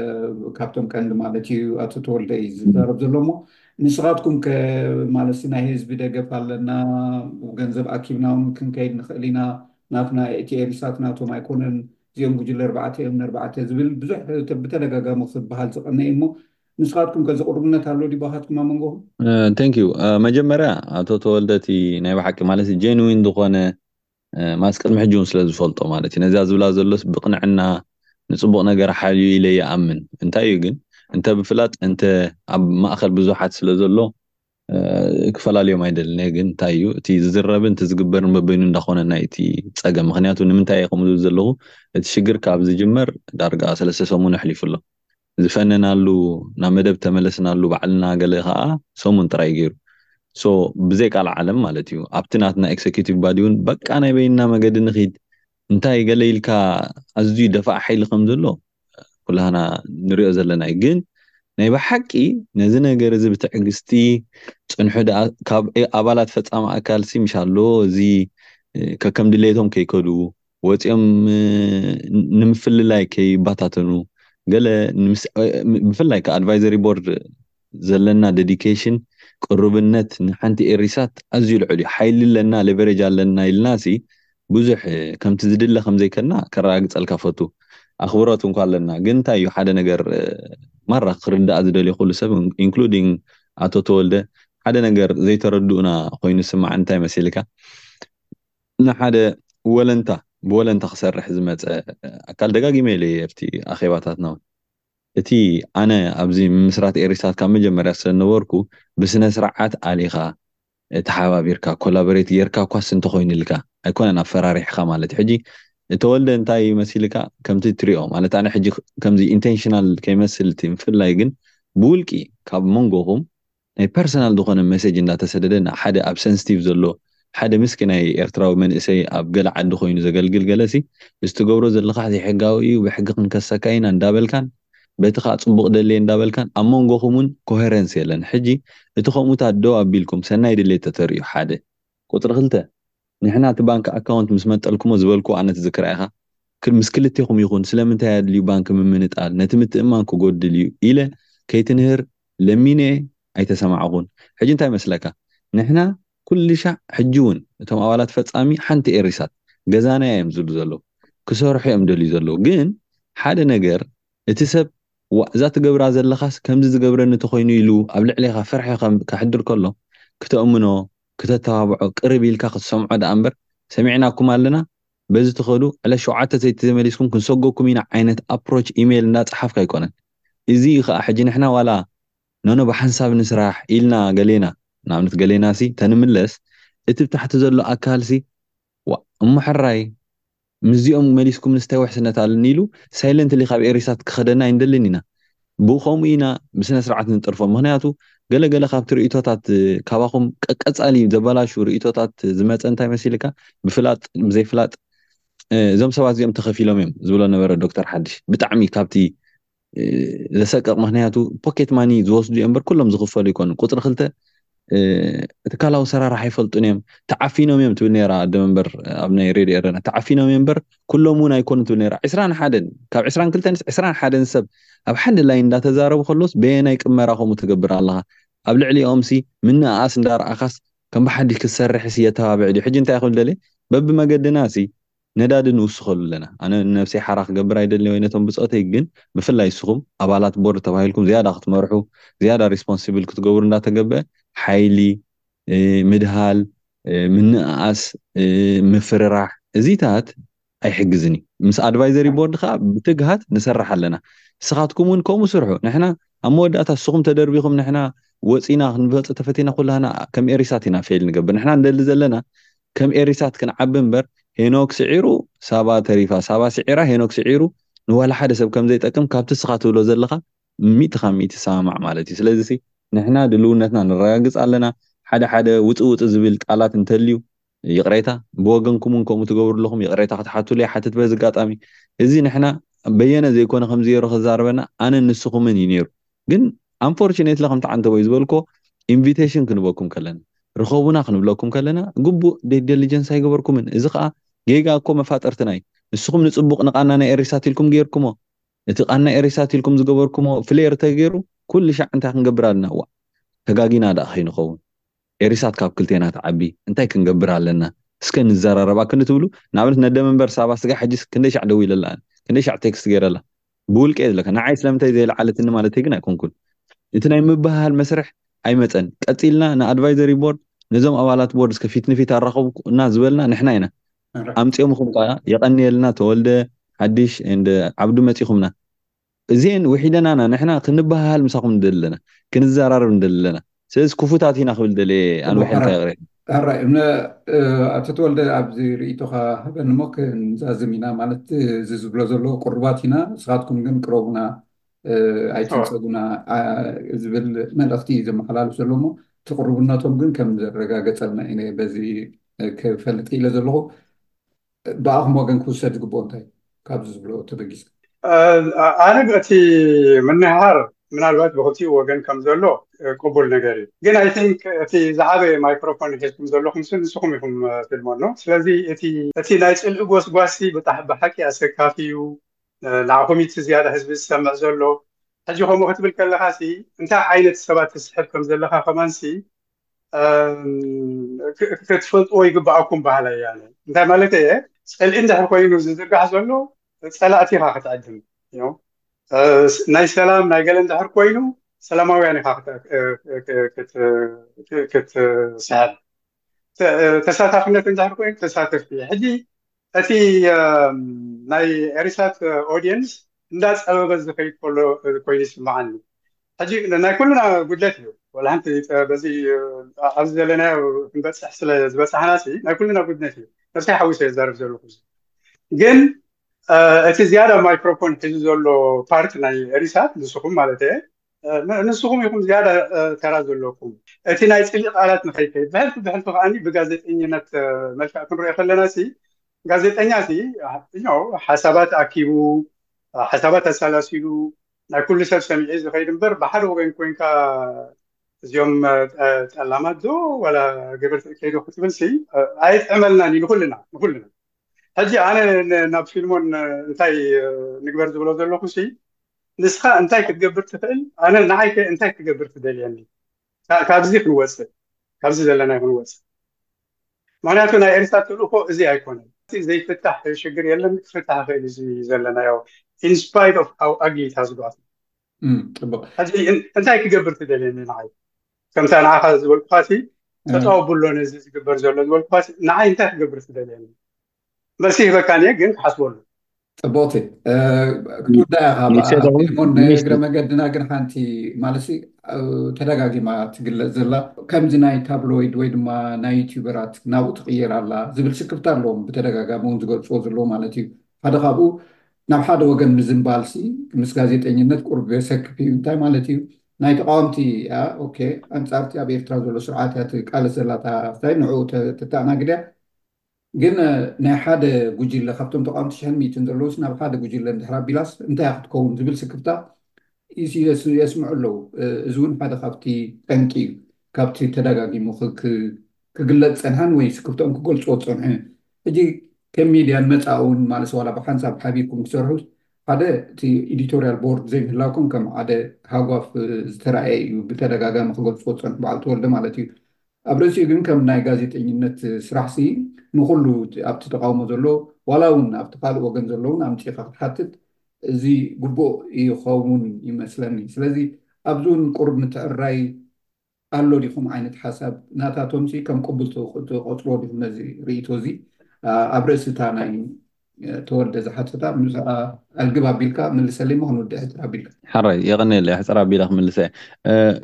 Speaker 2: ካብቶም ቀንዲ ማለት እዩ ኣቶ ተወልደ እዩ ዝዛረብ ዘሎ እሞ ንስኻትኩም ከ ማለት ናይ ህዝቢ ደገፍ ኣለና ገንዘብ ኣኪብና እውን ክንከይድ ንኽእል ኢና ናትና እቲ ኤሪሳት ናቶም ኣይኮነን እዚኦም ጉጅለ ኣርባዕተ እዮም ነርባዕተ ዝብል ብዙሕ ብተደጋጋሚ ክበሃል ዝቐነየ እሞ ንስኻትኩም ከዚ ቅሩብነት ኣሎ ዲዩ ባኻትኩም ኣብ መንጎኹም?
Speaker 4: Thank you መጀመርያ ኣቶ ተወልደ እቲ ናይ ብሓቂ ማለት እዩ ጀንዊን ዝኾነ ማስ ቅድሚ ሕጂ እውን ስለ ዝፈልጦ ማለት እዩ ነዚኣ ዝብላ ዘሎስ ብቕንዕና ንጽቡቕ ነገር ሓልዩ ኢለ ይኣምን እንታይ እዩ ግን እንተ ብፍላጥ እንተ ኣብ ማእከል ብዙሓት ስለ ዘሎ ክፈላልዮም ኣይደልን እየ ግን እንታይ እዩ እቲ ዝዝረብን እቲ ዝግበርን በበይኑ እንዳኾነ ናይ እቲ ፀገም ምክንያቱ ንምንታይ እየ ከምኡ ዝብል ዘለኹ እቲ ሽግር ካብ ዝጅመር ዳርጋ ሰለስተ ሰሙን ኣሕሊፉ ኣሎ ዝፈነናሉ ናብ መደብ ተመለስናሉ ባዕልና ገለ ከዓ ሰሙን ጥራይ ገይሩ ሶ ብዘይ ቃል ዓለም ማለት እዩ ኣብቲ ናትና ኤክሰኪዩቲቭ ባዲ እውን በቃ ናይ በይንና መገዲ ንኺድ እንታይ ገለ ኢልካ ኣዝዩ ደፋዕ ሓይሊ ከም ዘሎ ኩላህና ንሪኦ ዘለና እዩ ግን ናይ ብሓቂ ነዚ ነገር እዚ ብትዕግስቲ ፅንሑ ደኣ ካብ ኣባላት ፈፃሚ ኣካል ሲ ምሻሎ እዚ ከከም ድሌቶም ከይከዱ ወፂኦም ንምፍልላይ ከይባታተኑ ገለ ብፍላይ ከ ኣድቫይዘሪ ቦርድ ዘለና ደዲኬሽን ቅሩብነት ንሓንቲ ኤሪሳት ኣዝዩ ልዑል እዩ ሓይሊ ኣለና ሌቨሬጅ ኣለና ኢልና ሲ ብዙሕ ከምቲ ዝድለ ከም ዘይከና ከረጋግጸልካ ፈቱ ኣኽብሮት እንኳ ኣለና ግን እንታይ እዩ ሓደ ነገር ማራ ክርዳእ ዝደልዮ ኩሉ ሰብ ኢንክሉዲንግ ኣቶ ተወልደ ሓደ ነገር ዘይተረድኡና ኮይኑ ስማዕ እንታይ መሲልካ ንሓደ ወለንታ ብወለንታ ክሰርሕ ዝመፀ ኣካል ደጋጊመ ኢለ ኣብቲ ኣኼባታትና እውን እቲ ኣነ ኣብዚ ምምስራት ኤሪሳት ካብ መጀመርያ ስለ ዝነበርኩ ብስነስርዓት ኣሊኻ ተሓባቢርካ ኮላበሬት ጌርካ እኳስ እንተኾይንልካ ኣይኮነን ኣፈራሪሕኻ ማለት እዩ ሕጂ ተወልደ እንታይ እዩ መሲልካ ከምቲ ትሪኦ ማለት ኣነ ሕጂ ከምዚ ኢንተንሽናል ከይመስል እቲ ምፍላይ ግን ብውልቂ ካብ መንጎኹም ናይ ፐርሰናል ዝኾነ መሰጅ እንዳተሰደደ ንሓደ ኣብ ሰንስቲቭ ዘሎ ሓደ ምስኪናይ ኤርትራዊ መንእሰይ ኣብ ገለ ዓዲ ኮይኑ ዘገልግል ገለሲ እዚ ትገብሮ ዘለኻ ዘይሕጋዊ እዩ ብሕጊ ክንከሰካ ኢና እንዳበልካን በቲ ከኣ ጽቡቕ ደልየ እንዳበልካን ኣብ መንጎኹም ውን ኮሄረንስ የለን ሕጂ እቲ ከምኡታት ደው ኣቢልኩም ሰናይ ድሌት ተተርእዩ ሓደ ቁጽሪ ክልተ ንሕና እቲ ባንክ ኣካውንት ምስ መንጠልኩሞ ዝበልክዎ ኣነ ትዝክራ ኢኻ ምስ ክልቴኹም ይኹን ስለምንታይ ኣድልዩ ባንክ ምምንጣል ነቲ ምትእምማን ክጎድል እዩ ኢለ ከይትንህር ለሚነ ኣይተሰማዕኹን ሕጂ እንታይ መስለካ ንሕና ኩልሻዕ ሕጂ ውን እቶም ኣባላት ፈጻሚ ሓንቲ ኤሪሳት ገዛና እዮም ዝብሉ ዘለዉ ክሰርሑ እዮም ደልዩ ዘለዉ ግን ሓደ ነገር እቲ ሰብ ዋእ እዛ ትገብራ ዘለኻስ ከምዚ ዝገብረኒ ተኾይኑ ኢሉ ኣብ ልዕሌኻ ፍርሒ ከሕድር ከሎ ክተእምኖ ክተተባብዖ ቅርብ ኢልካ ክትሰምዖ ደኣ እምበር ሰሚዕናኩም ኣለና በዚ ትኸዱ ዕለት ሸውዓተ ተይተመሊስኩም ክንሰጎኩም ኢና ዓይነት ኣፕሮች ኢመይል እንዳ ጸሓፍካ ኣይኮነን እዚ እዩ ከኣ ሕጂ ንሕና ዋላ ኖኖ ብሓንሳብ ንስራሕ ኢልና ገሌና ንኣብነት ገሌናሲ ተንምለስ እቲ ብታሕቲ ዘሎ ኣካልሲ ዋእ እሞ ሕራይ ምስዚኦም መሊስኩምንስ ታይ ውሕስነት ኣለኒ ኢሉ ሳይለንትሊ ካብ ኤሪሳት ክከደኒ ኣይንደልን ኢና ብከምኡ ኢና ብስነስርዓት ንጥርፎም ምክንያቱ ገለ ገለ ካብቲ ርእይቶታት ካባኩም ቀቀጻሊ ዘበላሹ ርእይቶታት ዝመጸ እንታይ መሲልካ ብፍላጥ ብዘይፍላጥ እዞም ሰባት እዚኦም ተከፊሎም እዮም ዝብሎ ነበረ ዶክተር ሓድሽ ብጣዕሚ ካብቲ ዘሰቀቕ ምክንያቱ ፖኬት ማኒ ዝወስዱ እዮም በር ኩሎም ዝኽፈሉ ይኮኑ ቁፅሪ ክልተ ትካላዊ ሰራራሕ ኣይፈልጡን እዮም ተዓፊኖም እዮም ትብል ነራ ኣደ መንበር ኣብ ናይ ሬድዮ ኤረና ተዓፊኖም እዮም በር ኩሎም እውን ኣይኮኑ ትብል ነራ ዕስራን ሓደን ካብ ዕስራን ክልተን ዕስራን ሓደን ሰብ ኣብ ሓደ ላይ እንዳተዛረቡ ከሎስ በየናይ ቅመራ ከምኡ ትገብር ኣለኻ ኣብ ልዕሊኦምሲ ምንኣኣስ እንዳረኣኻስ ከም ብሓዲ ክትሰርሕስ እየተባብዕ ድዩ ሕጂ እንታይ ክብል ደልየ በብመገድና ሲ ነዳዲ ንውስኸሉ ኣለና ኣነ ንነብሰይ ሓራ ክገብር ኣይደልን ወይ ነቶም ብጾተይ ግን ብፍላይ ንስኹም ኣባላት ቦርድ ተባሂልኩም ዝያዳ ክትመርሑ ዝያዳ ሪስፖንሲብል ክትገብሩ እንዳተገበእ ሓይሊ ምድሃል ምንእኣስ ምፍርራሕ እዚታት ኣይሕግዝን እዩ ምስ ኣድቫይዘሪ ቦርድ ከኣ ብትግሃት ንሰርሕ ኣለና ንስኻትኩም እውን ከምኡ ስርሑ ንሕና ኣብ መወዳእታ ንስኹም ተደርቢኹም ንሕና ወጺና ክንበጽ ተፈቲና ኩላህና ከም ኤሪሳት ኢና ፌል ንገብር ንሕና ንደሊ ዘለና ከም ኤሪሳት ክንዓቢ እምበር ሄኖክ ስዒሩ ሳባ ተሪፋ ሳባ ስዒራ ሄኖክ ስዒሩ ንዋላ ሓደ ሰብ ከም ዘይጠቅም ካብቲ እስኻ ትብሎ ዘለኻ ሚእቲ ካብ ሚእቲ እሰማማዕ ማለት እዩ ስለዚሲ ንሕና ድልውነትና ነረጋግጽ ኣለና ሓደ ሓደ ውጽእ ውጽእ ዝብል ቃላት እንተልዩ ይቕሬታ ብወገንኩም ውን ከምኡ ትገብሩ ኣለኹም ይቕሬታ ክትሓቱሉ ይሓትት በዚ ኣጋጣሚ እዚ ንሕና በየነ ዘይኮነ ከምዚ ገይሩ ከዛርበና ኣነን ንስኹምን እዩ ነይሩ ግን ኣንፎርችኔትሊ ከምቲ ዓንተቦይ ዝበልኮ ኢንቪቴሽን ክንበኩም ከለና ርኸቡና ክንብለኩም ከለና ግቡእ ዴይ ደሊጀንስ ኣይገበርኩምን እዚ ከኣ ጌጋ እኮ መፋጠርትና እዩ ንስኹም ንጽቡቕ ንቓና ናይ ኤሪሳት ኢልኩም ጌርኩሞ እቲ ቓና ኤሪሳት ኢልኩም ዝገበርኩሞ ፍሌር ተጌሩ ኩልሻዕ እንታይ ክንገብር ኣለና ዋእ ተጋጊና ደኣ ከይንኸውን ኤሪሳት ካብ ክልቴና ትዓቢ እንታይ ክንገብር ኣለና እስከ ንዘራረባ ክንትብሉ ንኣብነት ነደ መንበር ሳባ ስጋዕ ሕጂስ ክንደይ ሻዕ ደዊለላ ኣነ ክንደይ ሻዕ ቴክስት ጌረላ ብውልቀ እየ ዝለካ ንዓይ ስለምንታይ ዘይልዓለትኒ ማለተይ ግን ኣይኮንኩን እቲ ናይ ምብህሃል መስርሕ ኣይመጸን ቀጺልና ንኣድቫይዘሪ ቦርድ ነዞም ኣባላት ቦርድ እስከ ፊት ንፊት ኣራኽቡና ዝበልና ንሕና ኢና ኣምጺኦምኹም ከኣ የቐንየልና ተወልደ ሓዲሽ and ዓብዱ መጺኹምና እዚኤን ውሒደናና ንሕና ክንበሃሃል ምሳኹም ንደሊ ኣለና ክንዘራረብ ንደሊ ኣለና ስለዚ ክፉታት ኢና ክብል ደልየ ኣንውሐልካ ይቅሬታ። ሐራይ
Speaker 2: እም ኣቶ ተወልደ ኣብዚ ሪኢቶኻ ሃበኒ እሞ ክንዛዝም ኢና ማለት እዚ ዝብሎ ዘሎ ቅሩባት ኢና ንስኻትኩም ግን ቅረቡና ኣይትንፀጉና ዝብል መልእኽቲ እዩ ዘመሓላልፍ ዘሎ እሞ እቲ ቅሩብነቶም ግን ከም ዘረጋገፀልና እዩ በዚ ክፈልጥ ክኢለ ዘለኹ። ብኣኹም ወገን ክውሰድ ዝግብኦ እንታይ እዩ ካብዚ ዝብሎ ተበጊስካ?
Speaker 3: ኣነ በቲ ምንህሃር ምናልባት ብኽልቲኡ ወገን ከም ዘሎ ቅቡል ነገር እዩ ግን ኣይ ቲንክ እቲ ዝዓበየ ማይክሮፎን ሒዝኩም ዘለኹምሲ ንስኹም ኢኹም ትልመኖ ስለዚ እቲ ናይ ጽልኢ ጎስጓስሲ ብሓቂ ኣሰካፊ እዩ ንዓኹም እዩ እቲ ዝያዳ ህዝቢ ዝሰምዕ ዘሎ ሕጂ ከምኡ ክትብል ከለኻሲ እንታይ ዓይነት ሰባት ትስሕብ ከም ዘለኻ ከማንሲ ክትፈልጥዎ ይግባኣኩም በሃላይ እያ እንታይ ማለት እየ ፅልኢ እንድሕር ኮይኑ ዝዝርጋሕ ዘሎ ፀላእቲ ኢኻ ክትዕድም ናይ ሰላም ናይ ገለ እንድሕር ኮይኑ ሰላማውያን ኢኻ ክትስሕብ ተሳታፍነት እንድሕር ኮይኑ ተሳተፍቲ ሕጂ እቲ ናይ ኤሪሳት ኦድየንስ እንዳ ጸበበ ዝከይድ ከሎ ኮይኑ ይስማዓኒ ሕጂ ናይ ኩሉና ጉድለት ኢዩ ወላ ሓንቲ በዚ ኣብዚ ዘለናዮ ክንበጽሕ ስለ ዝበጻሕናሲ ናይ ኩሉና ጉድነት ኢዩ ነብሰይ ሓዊሰ ዝዛረብ ዘለኩ እዚ ግን እቲ ዝያዳ ማይክሮፎን ሒዙ ዘሎ ፓርት ናይ ኤሪሳት ንስኩም ማለት እየ ንስኹም ኢኹም ዝያዳ ተራ ዘለኩም እቲ ናይ ፅልኢ ቃላት ንኸይከይድ ብሕልፊ ብሕልፊ ከዓኒ ብጋዜጠኝነት መልክዕ ክንሪኦ ከለና ሲ ጋዜጠኛ ሲ ሓሳባት ኣኪቡ ሓሳባት ኣሰላሲሉ ናይ ኩሉ ሰብ ሰሚዒ ዝኸይድ እምበር ብሓደ ወገን ኮንካ እዚኦም ጠላማት ዶ ዋላ ገበርቲ እከይዶ ክትብል ሲ ኣይጥዕመልናን እዩ ንኩልና ንኩልና ሕጂ ኣነ ናብ ፊልሞን እንታይ ንግበር ዝብሎ ዘለኹ ሲ ንስኻ እንታይ ክትገብር ትኽእል ኣነ ንዓይ ከ እንታይ ክገብር ትደልየኒ ካብዚ ክንወፅእ ካብዚ ዘለና ክንወፅእ ምክንያቱ ናይ ኤርትራ ተልእኮ እዚ ኣይኮነን ዘይፍታሕ ሽግር የለን ክፍታሕ ይኽእል እዚ ዘለናዮ ኢንስፓይት ኦፍ ሃው ኣግሊ ኢት ሃዝ ጋት ሕዚ እንታይ ክገብር ትደልየኒ ንዓይ ከምታ ንዓኻ ዝበልኩኻሲ ተፃወብሎ ነዚ ዝግበር ዘሎ ዝበልኩኻሲ ንዓይ እንታይ ክገብር ትደልየኒ መልሲ ይህበካን እየ ግን ክሓስበሉ
Speaker 2: ፅቡቕቲ ክትውዳ እያ ካብኣሞን እግረ መገድና ግን ሓንቲ ማለት ተደጋጊማ ትግለፅ ዘላ ከምዚ ናይ ታብሎይድ ወይ ድማ ናይ ዩቲበራት ናብኡ ትቕየር ኣላ ዝብል ስክፍታ ኣለዎም ብተደጋጋሚ እውን ዝገልፅዎ ዘለዎ ማለት እዩ ሓደ ካብኡ ናብ ሓደ ወገን ምዝንባልሲ ምስ ጋዜጠኝነት ቁርብ ዘሰክፍ እዩ እንታይ ማለት እዩ ናይ ተቃወምቲ እያ ኦኬ ኣንፃርቲ ኣብ ኤርትራ ዘሎ ስርዓት እያ ትቃለስ ዘላታ ንዕኡ ተተኣናግድ እያ ግን ናይ ሓደ ጉጅለ ካብቶም ተቓወምቲ ሽሕን ሚእትን ዘለዉስ ናብ ሓደ ጉጅለ እንድሕር ኣቢላስ እንታይ እያ ክትከውን ዝብል ስክፍታ የስምዑ ኣለዉ። እዚ እውን ሓደ ካብቲ ጠንቂ እዩ ካብቲ ተደጋጊሙ ክግለጽ ዝጸንሐን ወይ ስክፍትኦም ክገልጽዎ ዝጸንሑ ሕጂ ከም ሚድያ ንመጻኢ እውን ማለሰ ዋላ ብሓንሳብ ሓቢርኩም ክትሰርሑስ ሓደ እቲ ኢዲቶርያል ቦርድ ዘይምህላውኩም ከም ሓደ ሃጓፍ ዝተራእየ እዩ ብተደጋጋሚ ክገልጽዎ ዝጸንሑ በዓል ተወልደ ማለት እዩ። ኣብ ርእሲኡ ግን ከም ናይ ጋዜጠኝነት ስራሕሲ ንኹሉ እቲ ኣብቲ ተቓውሞ ዘሎ ዋላ እውን ኣብቲ ካልእ ወገን ዘሎ እውን ኣምጺእኻ ክትሓትት እዚ ግቡእ ይኸውን ይመስለኒ። ስለዚ ኣብዚ እውን ቁሩብ ምትዕርራይ ኣሎ ዲኹም ዓይነት ሓሳብ ናታቶምሲ ከም ቅቡል ትቖጽርዎ ዲኹም ነዚ ርእይቶ እዚ ኣብ ርእሲ እታ ናይ ተወልደ ዝሓተታ ምስኣ ኣልግብ ኣቢልካ ምልሰለይ እሞ ክንውድእ ሕፅር ኣቢልካ
Speaker 4: ሓራይ የቐኔለይ ሕፅር ኣቢለ ክምልሰ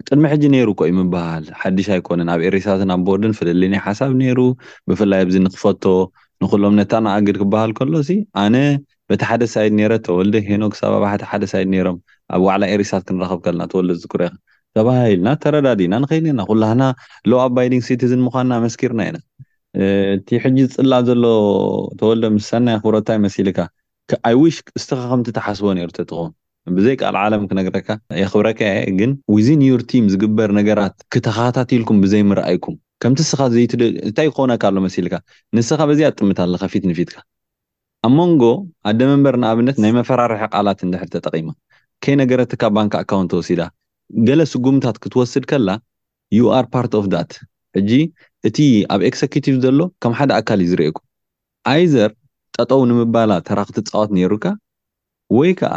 Speaker 4: ቅድሚ ሕጂ ነይሩ እኮ እዩ ምበሃል ሓድሽ ኣይኮነን ኣብ ኤሪሳትን ኣብ ቦርድን ፍልልይ ናይ ሓሳብ ነይሩ ብፍላይ ኣብዚ ንክፈቶ ንኩሎም ነተኣናኣግድ ክበሃል ከሎ ሲ ኣነ በቲ ሓደ ሳይድ ነይረ ተወልደ ሄኖክ ሳባባሓቲ ሓደ ሳይድ ነይሮም ኣብ ዋዕላ ኤሪሳት ክንራኸብ ከልና ተወልደ ዝዝክሮ ኢኻ ተባሂልና ተረዳዲና ንኸይድ ኔርና ኩላህና ሎው ኣባይዲንግ ሲቲዝን ምዃንና ኣመስኪርና ኢና እቲ ሕጂ ዝጽላእ ዘሎ ተወልደ ምስ ሰናይ ኩረታይ መሲልካ I wish እስኻ ከምቲ ትሓስቦ ኔሩ ተትኾን ብዘይ ቃልዓለም ክነግረካ የኽብረካ እየ ግን within your team ዝግበር ነገራት ክተኻታቲልኩም ብዘይ ምርኣይኩም ከምቲ እስኻ ዘይትደልዮ እንታይ ክኾነካ ኣሎ መሲልካ ንስኻ በዚኣ ትጥምት ኣለኻ ፊት ንፊትካ ኣብ መንጎ ኣደ መንበር ንኣብነት ናይ መፈራርሒ ቃላት እንድሕር ተጠቂማ ከይነገረትካ ባንክ ኣካውንት ወሲዳ ገለ ስጉምታት ክትወስድ ከላ You are part of that ሕጂ እቲ ኣብ ኤክሰኪቲቭ ዘሎ ከም ሓደ ኣካል እዩ ዝርእየኩም Either ጠጠው ንምባላ ተራ ክትጻወት ኔሩካ ወይ ከኣ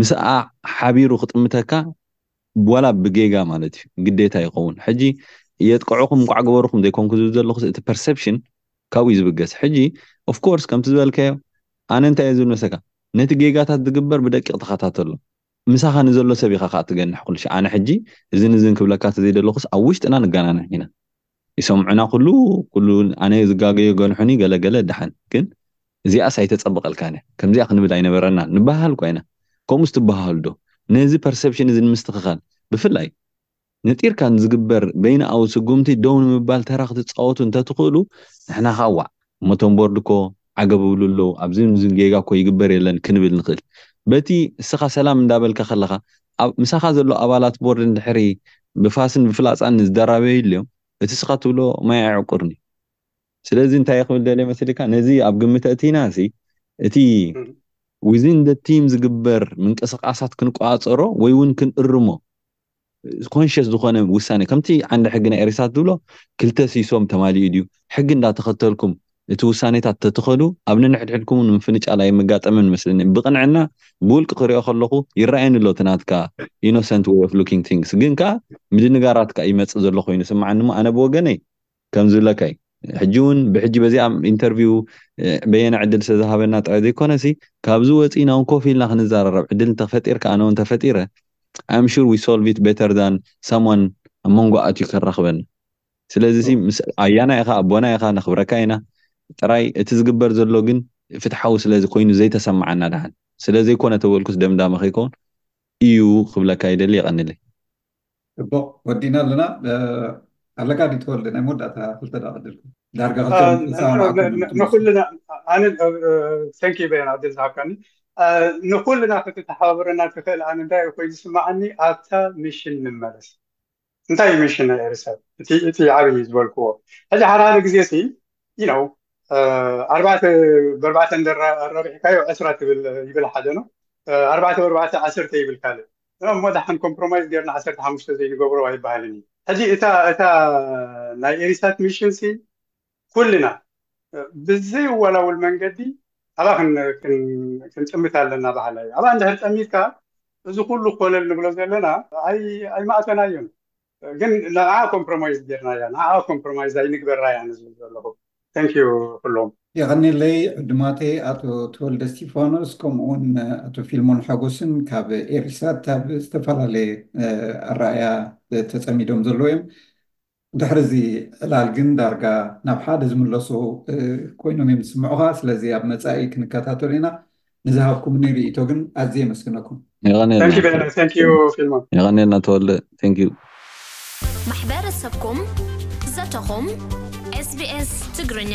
Speaker 4: ምስኣ ሓቢሩ ክጥምተካ ዋላ ብጌጋ ማለት እዩ ግዴታ ይኸውን ሕጂ የጥቅዑኩም እንቋዕ ገበሩኩም ዘይኮንኩ ዝብል ዘለኹስ እቲ ፐርሰፕሽን ካብኡ እዩ ዝብገስ ሕጂ of course ከምቲ ዝበልካዮ ኣነ እንታይ እየ ዝብል መሰለካ ነቲ ጌጋታት ዝግበር ብደቂቕ ተኸታተሎ ምሳኻ ንዘሎ ሰብ ኢኻ ከኣ ትገንሕ ኩልሻዕ። ኣነ ሕጂ እዝን እዝን ክብለካ ተዘይደለኹስ ኣብ ውሽጥና ንጋናናሕ ኢና። ይሰምዑና ኩሉ ኩሉ ኣነ ዝጋገዮ ገንሑኒ ገለ ገለ ደሓን ግን እዚኣስ ኣይተጸብቐልካን እያ ከምዚኣ ክንብል ኣይነበረናን ንበሃሃልኳ ኢና። ከምኡስ ትበሃሃሉዶ? ነዚ ፐርሰፕሽን እዚ ንምስትኽኻል ብፍላይ ነጢርካ ንዝግበር በይንኣዊ ስጉምቲ ደው ንምባል ተራ ክትጻወቱ እንተትኽእሉ ንሕና ከኣ ዋእ እሞ እቶም ቦርድ እኮ ዓገብ እብሉ ኣለዉ ኣብዝን እብዝን ጌጋ እኮ ይግበር የለን ክንብል ንኽእል በቲ እስኻ ሰላም እንዳበልካ ከለኻ ኣብ ምሳኻ ዘሎ ኣባላት ቦርድ እንድሕሪ ብፋስን ብፍላጻን ንዝደራበዩልዮም እቲ እስኻ ትብሎ ማይ ኣየዕቁርን እዩ ስለዚ እንታይ ክብል ደልየ መሲልካ ነዚ ኣብ ግምት ኣእቲናሲ እቲ ዊዝን ዘ ቲም ዝግበር ምንቅስቓሳት ክንቆጻጸሮ ወይ እውን ክንእርሞ ኮንሸስ ዝኾነ ውሳኔ ከምቲ ዓንደ ሕጊ ናይ ኤሪሳት ዝብሎ ክልተ ሲሶም ተማሊኡ ድዩ ሕጊ እንዳተኸተልኩም እቲ ውሳኔታት ተትኸዱ ኣብ ነንሕድሕድኩም ውን ምፍንጫል ኣይምጋጠምን ይመስለኒ ብቕንዕና ብውልቂ ክሪኦ ከለኹ ይረኣየኒ ኣሎ እቲ ናትካ ኢኖሰንት ወይ ኦፍ ሉኪንግ ቲንግስ ግን ከኣ ምድንጋራትካ ይመጽእ ዘሎ ኮይኑ ይስምዓኒ እሞ ኣነ ብወገነይ ከም ዝብለካ እዩ ሕጂ ውን ብሕጂ በዚኣ ኢንተርቪው በየነ ዕድል ስለዝሃበና ጥራይ ዘይኮነሲ ካብዚ ወጺእና ውን ኮፍ ኢልና ክንዘራረብ ዕድል እንተፈጢርካ ኣነ ውን ተፈጢረ I'm sure we solve it better than someone ኣብ መንጎ ኣትዩ ከራኽበና ስለዚ ሲ ምስ ኣያና ኢኻ ኣቦና ኢኻ ነኽብረካ ኢና ጥራይ እቲ ዝግበር ዘሎ ግን ፍትሓዊ ስለዚ ኮይኑ ዘይተሰማዓና ደሓን ስለ ዘይኮነ ተበልኩስ ደምዳመ ከይከውን እዩ ክብለካ ይደሊ የቐንለይ
Speaker 2: ጽቡቕ ወዲእና ኣለና ኣለካ ድዩ ተወልደ ናይ መወዳእታ ክልተ ደቓ ዕድልኩም ዳርጋ
Speaker 3: ክልተ ኣነ ደቂቃ ሰዓማዓኩም ኢና ትምልሱ ንኹልና ኣነ ተንክ ዩ በየን ኣብቲ ዝሃብካኒ ንኹልና ከተተሓባብረና ትኽእል ኣነ እንታይ እዩ ኮይኑ ዝስምዓኒ ኣብታ ሚሽን ንመለስ እንታይ እዩ ሚሽን ናይ ኤሪሳት እቲ እቲ ዓብዪ ዝበልክዎ ሕዚ ሓደ ሓደ ግዜ ሲ you know ኣርባዕተ በርባዕተ እንደራ ኣራቢሕካዮ ዕስራ ትብል ይብል ሓደ ነው ኣርባዕተ በርባዕተ ዓሰርተ ይብል ካልእ እሞ ዳሓን ኮምፕሮማይዝ ጌርና ዓሰርተ ሓሙሽተ ዘይንገብሮ ኣይባሃልን እዩ ሕጂ እታ እታ ናይ ኤሪሳት ሚሽን ሲ ኩልና ብዘይዋላውል መንገዲ ኣብኣ ክንጥምት ኣለና በሃላይ እየ ኣብኣ እንድሕር ጠሚትካ እዚ ኩሉ ኮለል ንብሎ ዘለና ኣይማእተናዮን ግን ንኣ ኮምፕሮማይዝ ጌርናያ ንኣ ኮምፕሮማይዝ ኣይንግበራ እያ ንዝብል ዘለኹ ታንክ ዩ ኩሎም
Speaker 2: የቐኔለይ ዕዱማተይ ኣቶ ተወልደ እስጢፋኖስ ከምኡ ውን ኣቶ ፊልሞን ሓጎስን ካብ ኤሪሳት ኣብ ዝተፈላለየ ኣረኣእያ ተጸሚዶም ዘለዉ እዮም ድሕሪ እዚ ዕላል ግን ዳርጋ ናብ ሓደ ዝምለሱ ኮይኖም እዮም ዝስምዑኻ ስለዚ ኣብ መጻኢ ክንከታተሉ ኢና ንዝሃብኩምኒ ሪኢቶ ግን ኣዝየ የመስግነኩም።
Speaker 4: የቐንየልና ፍልሞን። የቐንየልና ተወልደ Thank you።
Speaker 1: ማሕበረሰብኩም ዘተኹም SBS ትግርኛ።